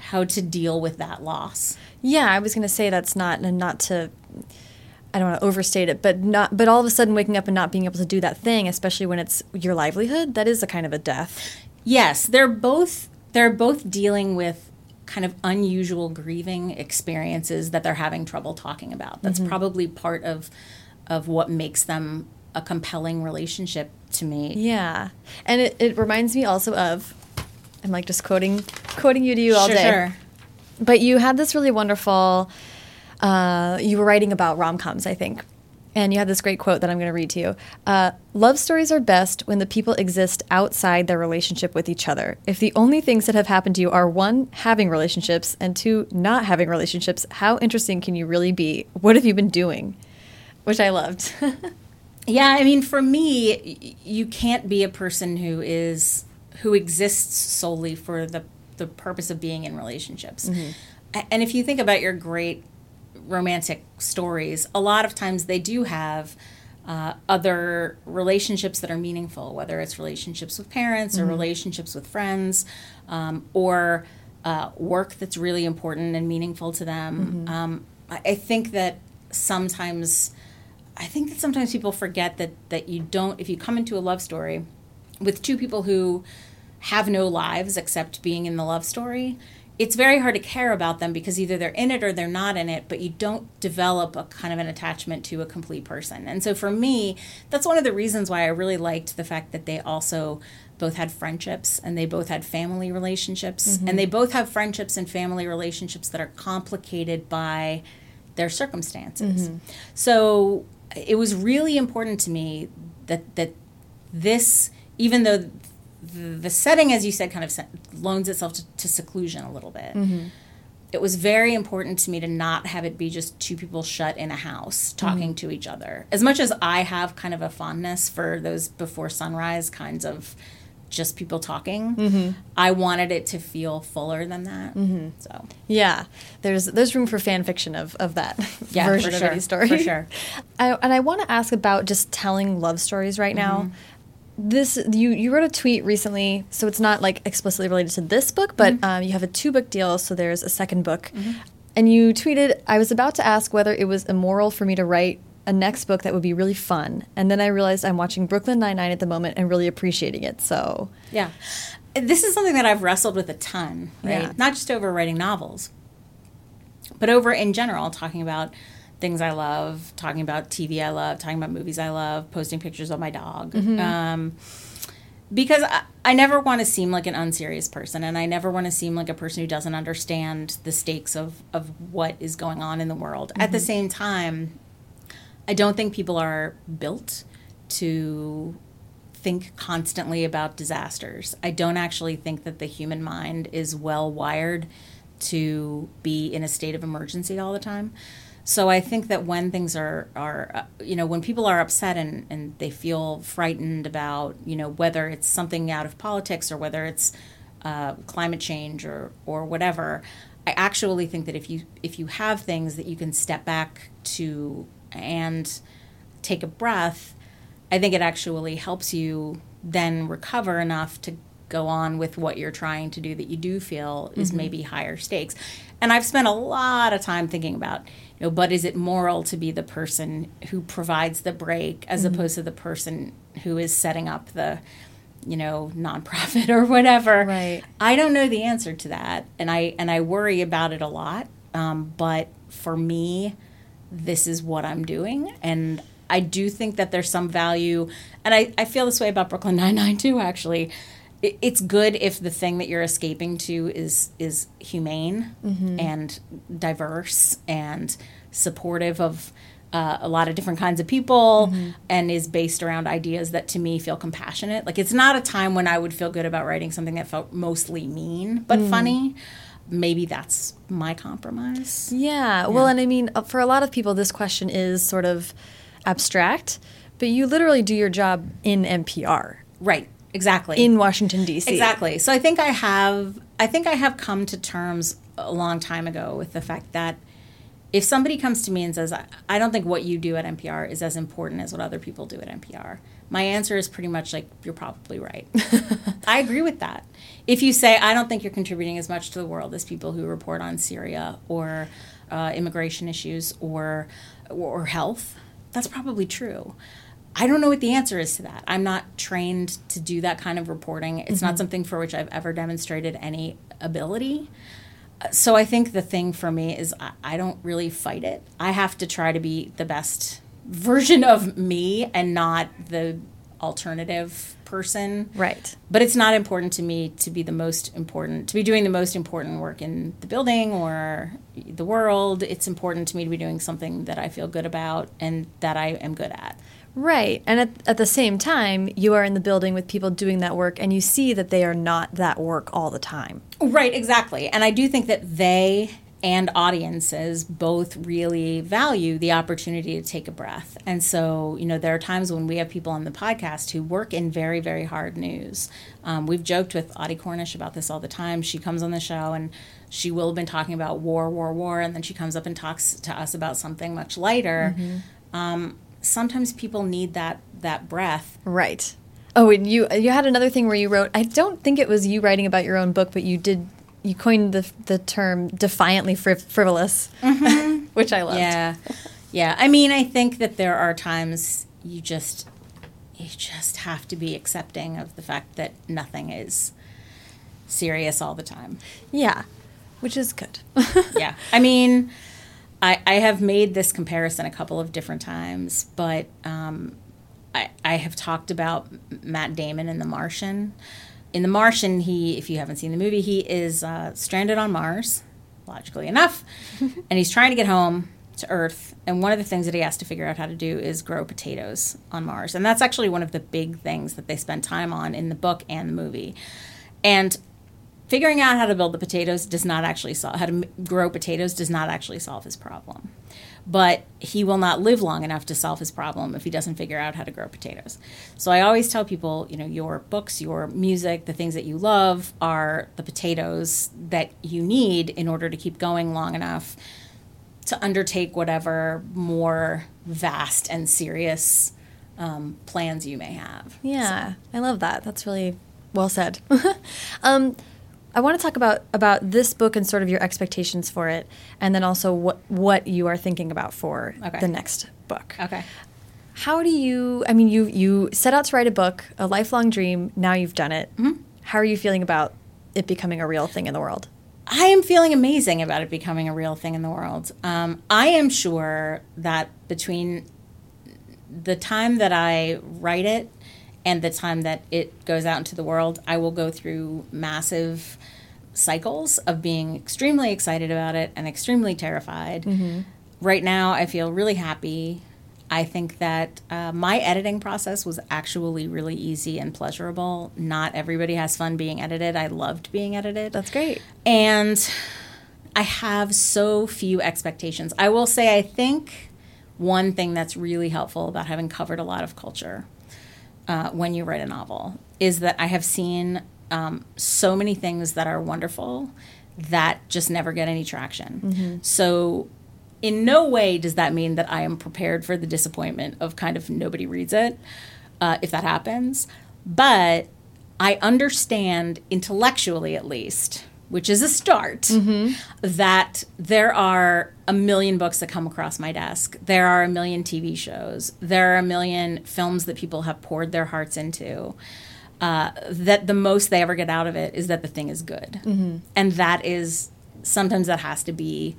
how to deal with that loss. Yeah, I was going to say that's not, and not to, I don't want to overstate it, but not, but all of a sudden waking up and not being able to do that thing, especially when it's your livelihood, that is a kind of a death. Yes, they're both they're both dealing with kind of unusual grieving experiences that they're having trouble talking about. That's probably part of of what makes them a compelling relationship to me. Yeah, and it, it reminds me also of, I'm like just quoting quoting you to you all Sure, day. sure. But you had this really wonderful. Uh, you were writing about rom coms, I think, and you have this great quote that I'm going to read to you. Uh, Love stories are best when the people exist outside their relationship with each other. If the only things that have happened to you are one, having relationships, and two, not having relationships, how interesting can you really be? What have you been doing? Which I loved. Yeah, I mean, for me, you can't be a person who is who exists solely for the the purpose of being in relationships. A- And if you think about your great romantic stories, a lot of times they do have uh, other relationships that are meaningful, whether it's relationships with parents or relationships with friends, um, or uh, work that's really important and meaningful to them. Um, I, I think that sometimes, I think that sometimes people forget that that you don't. If you come into a love story with two people who have no lives except being in the love story, it's very hard to care about them because either they're in it or they're not in it, but you don't develop a kind of an attachment to a complete person. And so for me, that's one of the reasons why I really liked the fact that they also both had friendships and they both had family relationships mm-hmm. and they both have friendships and family relationships that are complicated by their circumstances. Mm-hmm. So it was really important to me that that this even though the, the setting, as you said, kind of loans itself to, to seclusion a little bit. Mm-hmm. It was very important to me to not have it be just two people shut in a house talking mm-hmm. to each other. As much as I have kind of a fondness for those before sunrise kinds of just people talking, mm-hmm. I wanted it to feel fuller than that. So Yeah, there's there's room for fan fiction of, of that Yeah, version for of sure, any story. for sure. I, and I want to ask about just telling love stories right now. This you you wrote a tweet recently, so it's not like explicitly related to this book, but Mm-hmm. um, you have a two book deal, so there's a second book, and you tweeted, "I was about to ask whether it was immoral for me to write." A next book that would be really fun, and then I realized I'm watching Brooklyn Nine Nine at the moment and really appreciating it. So, Yeah. This is something that I've wrestled with a ton, right? Yeah. Not just over writing novels, but over in general, talking about things I love, talking about TV I love, talking about movies I love, posting pictures of my dog. Um, because I, I never want to seem like an unserious person, and I never want to seem like a person who doesn't understand the stakes of, of what is going on in the world. At the same time, I don't think people are built to think constantly about disasters. I don't actually think that the human mind is well wired to be in a state of emergency all the time. So I think that when things are are uh, you know when people are upset and and they feel frightened about you know whether it's something out of politics or whether it's uh, climate change or or whatever, I actually think that if you if you have things that you can step back to and take a breath, I think it actually helps you then recover enough to go on with what you're trying to do that you do feel is maybe higher stakes. And I've spent a lot of time thinking about, you know, but is it moral to be the person who provides the break as opposed to the person who is setting up the, you know, nonprofit or whatever. Right. I don't know the answer to that, and I and I worry about it a lot. Um, but for me, this is what I'm doing, and I do think that there's some value, and I, I feel this way about Brooklyn Nine Nine too. Actually, it, it's good if the thing that you're escaping to is is humane mm-hmm. and diverse and supportive of. Uh, a lot of different kinds of people mm-hmm. and is based around ideas that to me feel compassionate. Like it's not a time when I would feel good about writing something that felt mostly mean but mm. funny. Maybe that's my compromise. Yeah. Well, and I mean, for a lot of people, this question is sort of abstract, but you literally do your job in NPR, Right. Exactly. in Washington, D.C. Exactly. So I think I have I think I have come to terms a long time ago with the fact that if somebody comes to me and says, I, don't think what you do at NPR is as important as what other people do at NPR, my answer is pretty much like, you're probably right. I agree with that. If you say, I don't think you're contributing as much to the world as people who report on Syria or uh, immigration issues or, or health, that's probably true. I don't know what the answer is to that. I'm not trained to do that kind of reporting. It's not something for which I've ever demonstrated any ability. Uh, So I think the thing for me is I, I don't really fight it. I have to try to be the best version of me and not the alternative person. Right. But it's not important to me to be the most important, to be doing the most important work in the building or the world. It's important to me to be doing something that I feel good about and that I am good at. Right. And at, at the same time, you are in the building with people doing that work, and you see that they are not that work all the time. Right, exactly. And I do think that they and audiences both really value the opportunity to take a breath. And so, you know, there are times when we have people on the podcast who work in very, very hard news. Um, we've joked with Audie Cornish about this all the time. She comes on the show and she will have been talking about war, war, war, and then she comes up and talks to us about something much lighter. Mm-hmm. Um, sometimes people need that that breath. Right. Oh, and you you had another thing where you wrote. I don't think it was you writing about your own book, but you did you coined the the term defiantly friv- frivolous, mm-hmm. which I loved. Yeah, yeah. I mean, I think that there are times you just you just have to be accepting of the fact that nothing is serious all the time. Yeah, which is good. yeah, I mean, I I have made this comparison a couple of different times, but um, I I have talked about Matt Damon in The Martian in The Martian, he, if you haven't seen the movie, he is uh, stranded on Mars, logically enough, and he's trying to get home to Earth. And one of the things that he has to figure out how to do is grow potatoes on Mars. And that's actually one of the big things that they spend time on in the book and the movie. And figuring out how to build the potatoes does not actually solve, how to grow potatoes does not actually solve his problem but he will not live long enough to solve his problem if he doesn't figure out how to grow potatoes. So I always tell people, you know, your books, your music, the things that you love are the potatoes that you need in order to keep going long enough to undertake whatever more vast and serious um, plans you may have. Yeah, so. I love that. That's really well said. um, I want to talk about about this book and sort of your expectations for it, and then also what what you are thinking about for okay. the next book. Okay. How do you? I mean, you you set out to write a book, a lifelong dream. Now you've done it. Mm-hmm. How are you feeling about it becoming a real thing in the world? I am feeling amazing about it becoming a real thing in the world. Um, I am sure that between the time that I write it and the time that it goes out into the world, I will go through massive cycles of being extremely excited about it and extremely terrified. Mm-hmm. Right now, I feel really happy. I think that uh, my editing process was actually really easy and pleasurable. Not everybody has fun being edited. I loved being edited. That's great. And I have so few expectations. I will say, I think one thing that's really helpful about having covered a lot of culture uh, when you write a novel is that I have seen um, so many things that are wonderful that just never get any traction. Mm-hmm. So, in no way does that mean that I am prepared for the disappointment of kind of nobody reads it, uh, if that happens. But I understand intellectually, at least, which is a start, mm-hmm. that there are a million books that come across my desk. There are a million TV shows. There are a million films that people have poured their hearts into. Uh, that the most they ever get out of it is that the thing is good, mm-hmm. and that is sometimes that has to be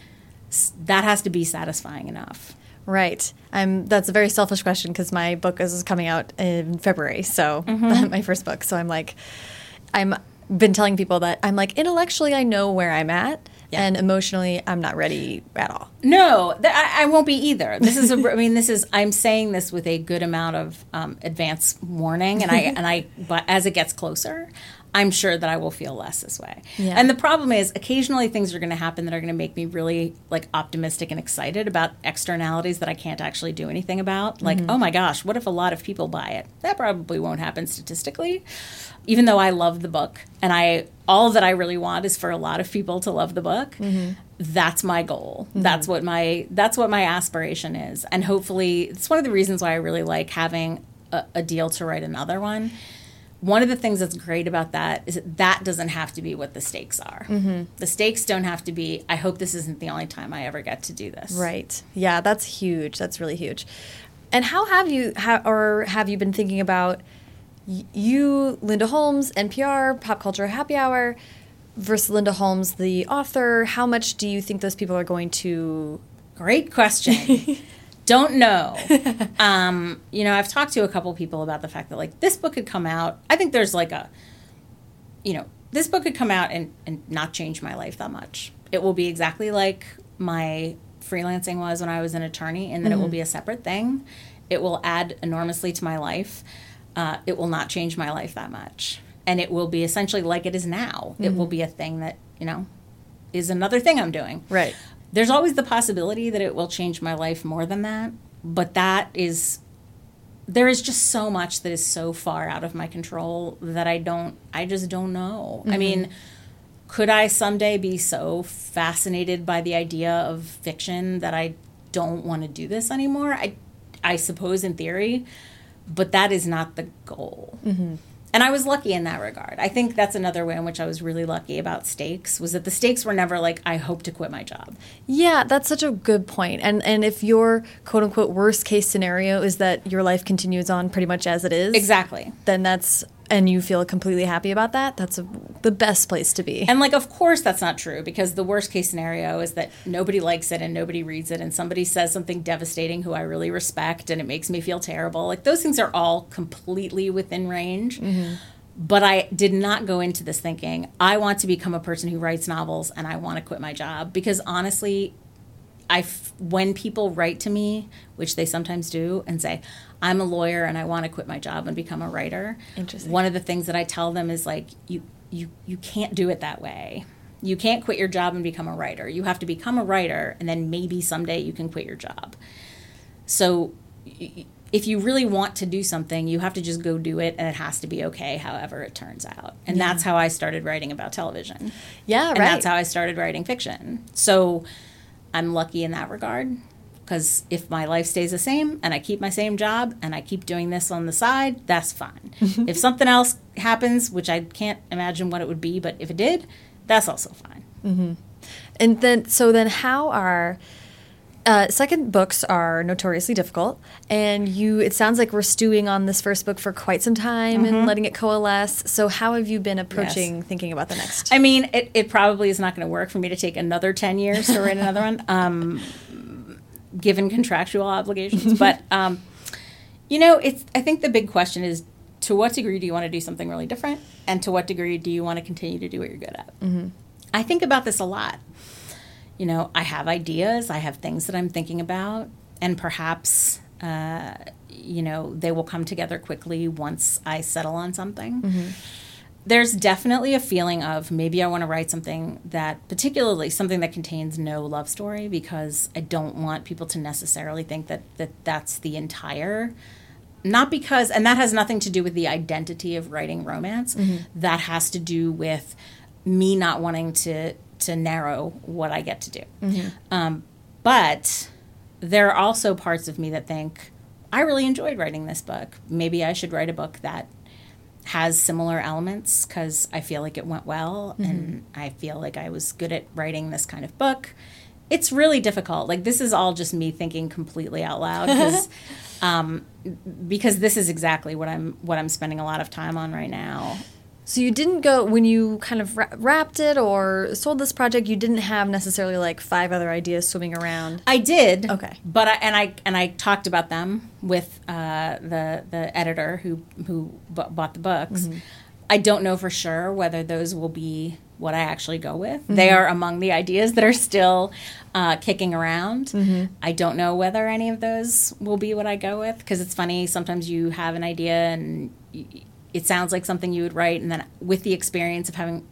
that has to be satisfying enough. Right. I'm. That's a very selfish question because my book is coming out in February, so mm-hmm. my first book. So I'm like, I'm been telling people that I'm like intellectually I know where I'm at. Yeah. And emotionally, I'm not ready at all. No, th- I, I, won't be either. This is, a, I mean, this is. I'm saying this with a good amount of um, advance warning, and I, and I, but as it gets closer, I'm sure that I will feel less this way. Yeah. And the problem is, occasionally things are going to happen that are going to make me really like optimistic and excited about externalities that I can't actually do anything about. Like, mm-hmm. oh my gosh, what if a lot of people buy it? That probably won't happen statistically. Even though I love the book and I all that I really want is for a lot of people to love the book. Mm-hmm. That's my goal. Mm-hmm. That's what my that's what my aspiration is. And hopefully, it's one of the reasons why I really like having a, a deal to write another one one of the things that's great about that is that that doesn't have to be what the stakes are. Mm-hmm. The stakes don't have to be, I hope this isn't the only time I ever get to do this. Right. Yeah, that's huge. That's really huge. And how have you, ha- or have you been thinking about you, Linda Holmes, NPR, Pop Culture Happy Hour, versus Linda Holmes, the author? How much do you think those people are going to. Great question. Don't know. um, you know, I've talked to a couple people about the fact that like this book could come out. I think there's like a, you know, this book could come out and, and not change my life that much. It will be exactly like my freelancing was when I was an attorney, and that mm-hmm. it will mm-hmm. be a separate thing. It will add enormously to my life. Uh, it will not change my life that much. And it will be essentially like it is now. Mm-hmm. It will be a thing that, you know, is another thing I'm doing. Right. There's always the possibility that it will change my life more than that, but that is there is just so much that is so far out of my control that I don't I just don't know. Mm-hmm. I mean, could I someday be so fascinated by the idea of fiction that I don't want to do this anymore? I I suppose in theory, but that is not the goal. Mm-hmm and I was lucky in that regard. I think that's another way in which I was really lucky about stakes was that the stakes were never like I hope to quit my job. Yeah, that's such a good point. And and if your quote unquote worst case scenario is that your life continues on pretty much as it is, exactly, then that's and you feel completely happy about that, that's a, the best place to be. And like, of course, that's not true because the worst case scenario is that nobody likes it and nobody reads it, and somebody says something devastating who I really respect, and it makes me feel terrible. Like those things are all completely within range. Mm-hmm. But I did not go into this thinking I want to become a person who writes novels and I want to quit my job because honestly, I when people write to me, which they sometimes do, and say, "I'm a lawyer and I want to quit my job and become a writer." Interesting. One of the things that I tell them is like, "You you you can't do it that way. You can't quit your job and become a writer. You have to become a writer, and then maybe someday you can quit your job." So. If you really want to do something, you have to just go do it, and it has to be okay, however it turns out. And yeah. that's how I started writing about television. Yeah, and right. that's how I started writing fiction. So, I'm lucky in that regard because if my life stays the same and I keep my same job and I keep doing this on the side, that's fine. if something else happens, which I can't imagine what it would be, but if it did, that's also fine. Mm-hmm. And then, so then, how are uh, second books are notoriously difficult, and you. It sounds like we're stewing on this first book for quite some time mm-hmm. and letting it coalesce. So, how have you been approaching yes. thinking about the next? I mean, it, it probably is not going to work for me to take another ten years to write another one, um, given contractual obligations. but um, you know, it's. I think the big question is to what degree do you want to do something really different, and to what degree do you want to continue to do what you're good at? Mm-hmm. I think about this a lot you know, I have ideas, I have things that I'm thinking about, and perhaps, uh, you know, they will come together quickly once I settle on something. Mm-hmm. There's definitely a feeling of maybe I want to write something that, particularly something that contains no love story, because I don't want people to necessarily think that, that that's the entire not because and that has nothing to do with the identity of writing romance mm-hmm. that has to do with me not wanting to to narrow what I get to do. Mm-hmm. Um, but there are also parts of me that think I really enjoyed writing this book. Maybe I should write a book that has similar elements because I feel like it went well mm-hmm. and I feel like I was good at writing this kind of book. It's really difficult. Like this is all just me thinking completely out loud because um, because this is exactly what I'm what I'm spending a lot of time on right now. So you didn't go when you kind of wrapped it or sold this project. You didn't have necessarily like five other ideas swimming around. I did. Okay. But I, and I and I talked about them with uh, the the editor who who b- bought the books. Mm-hmm. I don't know for sure whether those will be what I actually go with. Mm-hmm. They are among the ideas that are still uh, kicking around. Mm-hmm. I don't know whether any of those will be what I go with because it's funny. Sometimes you have an idea and. You, it sounds like something you would write, and then with the experience of having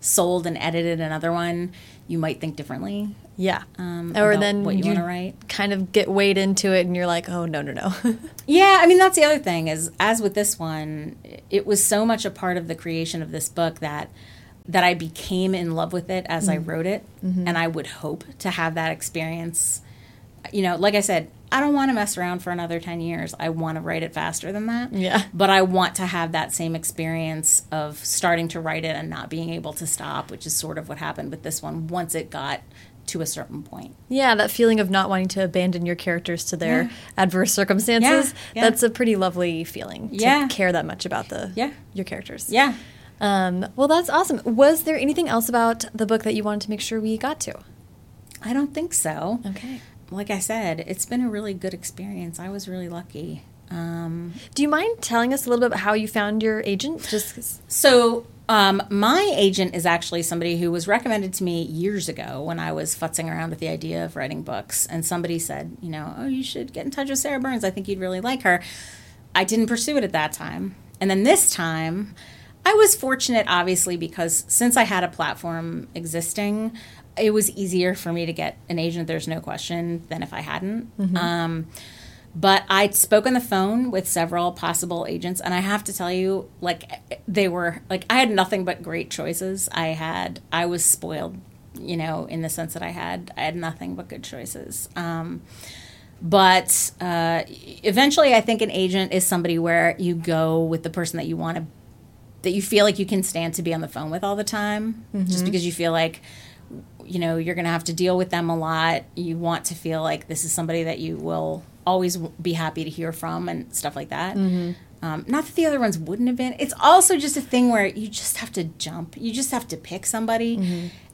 sold and edited another one, you might think differently. Yeah. Um, or then what you, you want to write. Kind of get weighed into it, and you're like, oh no no no. yeah, I mean that's the other thing is as with this one, it was so much a part of the creation of this book that that I became in love with it as mm-hmm. I wrote it, mm-hmm. and I would hope to have that experience. You know, like I said, I don't want to mess around for another 10 years. I want to write it faster than that. Yeah. But I want to have that same experience of starting to write it and not being able to stop, which is sort of what happened with this one once it got to a certain point. Yeah, that feeling of not wanting to abandon your characters to their yeah. adverse circumstances. Yeah, yeah. That's a pretty lovely feeling to yeah. care that much about the yeah. your characters. Yeah. Um, well, that's awesome. Was there anything else about the book that you wanted to make sure we got to? I don't think so. Okay like I said, it's been a really good experience. I was really lucky. Um, Do you mind telling us a little bit about how you found your agent? Just cause... so. Um, my agent is actually somebody who was recommended to me years ago when I was futzing around with the idea of writing books. And somebody said, you know, oh, you should get in touch with Sarah Burns. I think you'd really like her. I didn't pursue it at that time. And then this time, I was fortunate, obviously, because since I had a platform existing, it was easier for me to get an agent. There's no question than if I hadn't. Um, but I spoke on the phone with several possible agents, and I have to tell you, like they were like I had nothing but great choices. I had I was spoiled, you know, in the sense that I had I had nothing but good choices. Um, but uh, eventually, I think an agent is somebody where you go with the person that you want to that you feel like you can stand to be on the phone with all the time, just because you feel like you know you're going to have to deal with them a lot. You want to feel like this is somebody that you will always be happy to hear from and stuff like that. Um, not that the other ones wouldn't have been. It's also just a thing where you just have to jump. You just have to pick somebody.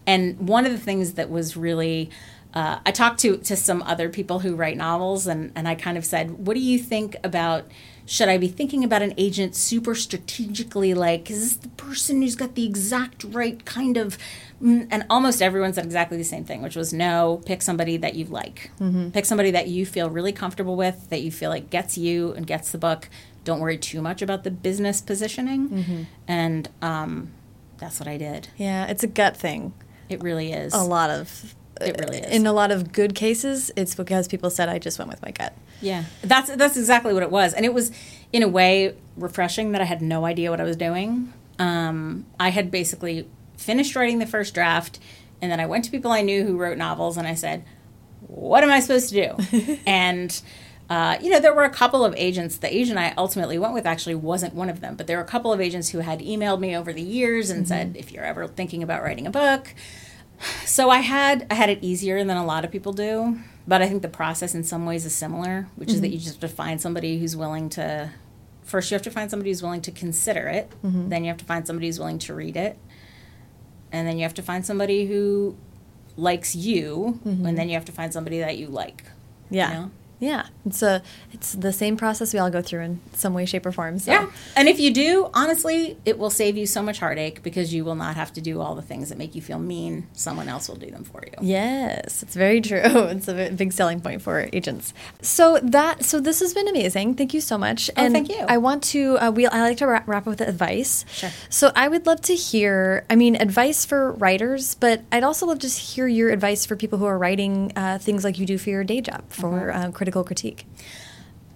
And one of the things that was really, uh, I talked to to some other people who write novels, and and I kind of said, what do you think about? Should I be thinking about an agent super strategically? Like, is this the person who's got the exact right kind of? mm, And almost everyone said exactly the same thing, which was no. Pick somebody that you like. Pick somebody that you feel really comfortable with, that you feel like gets you and gets the book. Don't worry too much about the business positioning, and um, that's what I did. Yeah, it's a gut thing. It really is. A lot of It really is. In a lot of good cases, it's because people said I just went with my gut. Yeah, that's that's exactly what it was, and it was in a way refreshing that I had no idea what I was doing. Um, I had basically finished writing the first draft, and then I went to people I knew who wrote novels, and I said, "What am I supposed to do?" and uh, you know, there were a couple of agents. The agent I ultimately went with actually wasn't one of them, but there were a couple of agents who had emailed me over the years and said, "If you're ever thinking about writing a book." So I had I had it easier than a lot of people do, but I think the process in some ways is similar, which is that mm-hmm. you just have to find somebody who's willing to. First, you have to find somebody who's willing to consider it. Mm-hmm. Then you have to find somebody who's willing to read it, and then you have to find somebody who likes you, and mm-hmm. then you have to find somebody that you like. Yeah. know? Yeah. It's a it's the same process we all go through in some way, shape, or form. So. Yeah. And if you do, honestly, it will save you so much heartache because you will not have to do all the things that make you feel mean. Someone else will do them for you. Yes, it's very true. It's a big selling point for agents. So that so this has been amazing. Thank you so much. Oh, and thank you. I want to uh, we I like to wrap, wrap up with advice. Sure. So I would love to hear. I mean, advice for writers, but I'd also love to hear your advice for people who are writing uh, things like you do for your day job for Mm-hmm. uh, critical critique.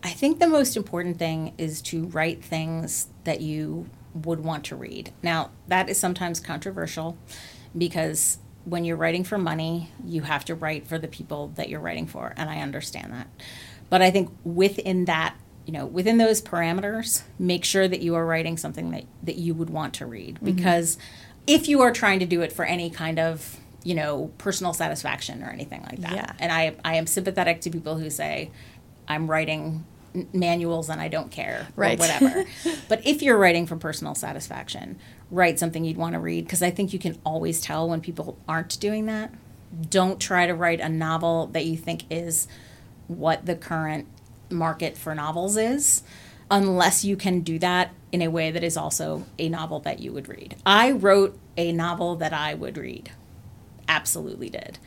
I think the most important thing is to write things that you would want to read. Now, that is sometimes controversial because when you're writing for money, you have to write for the people that you're writing for, and I understand that. But I think within that, you know, within those parameters, make sure that you are writing something that, that you would want to read mm-hmm. because if you are trying to do it for any kind of you know personal satisfaction or anything like that Yeah. and I, I am sympathetic to people who say i'm writing manuals and i don't care Right. or whatever but if you're writing for personal satisfaction write something you'd want to read because i think you can always tell when people aren't doing that don't try to write a novel that you think is what the current market for novels is unless you can do that in a way that is also a novel that you would read. I wrote a novel that I would read. Absolutely did.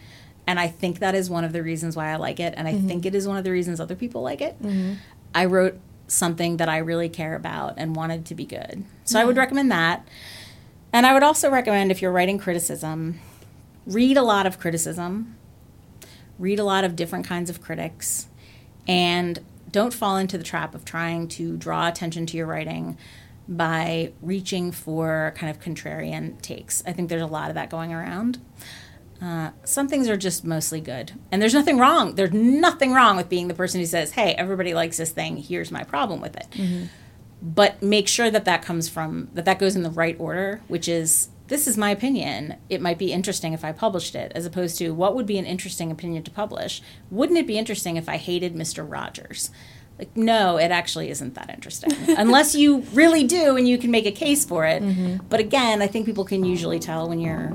And I think that is one of the reasons why I like it. And I mm-hmm. think it is one of the reasons other people like it. Mm-hmm. I wrote something that I really care about and wanted to be good. So I would recommend that. And I would also recommend if you're writing criticism, read a lot of criticism, read a lot of different kinds of critics, and don't fall into the trap of trying to draw attention to your writing by reaching for kind of contrarian takes. I think there's a lot of that going around. Uh, some things are just mostly good. And there's nothing wrong. There's nothing wrong with being the person who says, hey, everybody likes this thing. Here's my problem with it. But make sure that that comes from, that that goes in the right order, which is, this is my opinion. It might be interesting if I published it, as opposed to what would be an interesting opinion to publish. Wouldn't it be interesting if I hated Mr. Rogers? Like, no, it actually isn't that interesting. Unless you really do and you can make a case for it. But again, I think people can usually tell when you're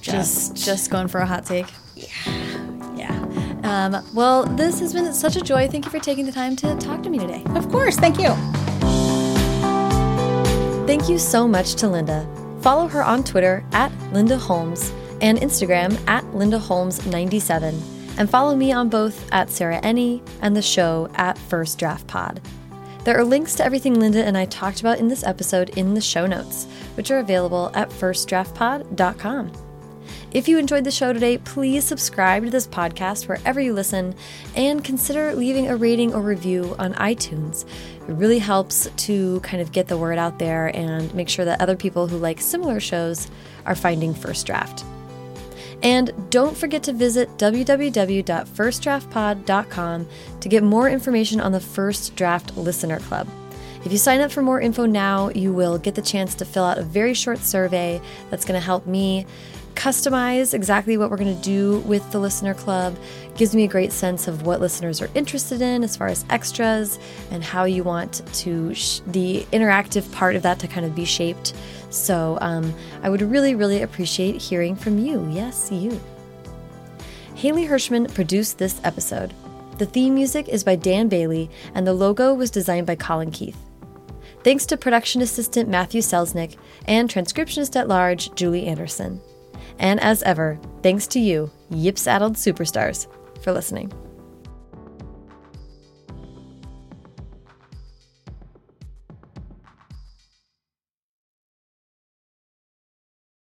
just, Just just going for a hot take. yeah. Um, well, this has been such a joy. Thank you for taking the time to talk to me today. Of course. Thank you. Thank you so much to Linda. Follow her on Twitter at Linda Holmes and Instagram at Linda Holmes97. And follow me on both at Sarah Enni and the show at First Draft Pod. There are links to everything Linda and I talked about in this episode in the show notes, which are available at firstdraftpod.com. If you enjoyed the show today, please subscribe to this podcast wherever you listen and consider leaving a rating or review on iTunes. It really helps to kind of get the word out there and make sure that other people who like similar shows are finding First Draft. And don't forget to visit www.firstdraftpod.com to get more information on the First Draft Listener Club. If you sign up for more info now, you will get the chance to fill out a very short survey that's going to help me customize exactly what we're going to do with the listener club. Gives me a great sense of what listeners are interested in as far as extras and how you want to sh- the interactive part of that to kind of be shaped. So um, i would really really appreciate hearing from you. Yes you. Haley hirschman produced this episode. The theme music is by dan bailey and the logo was designed by colin keith. Thanks to production assistant Matthew Selznick and transcriptionist at large Julie Anderson. And as ever, thanks to you, Yips Addled Superstars, for listening.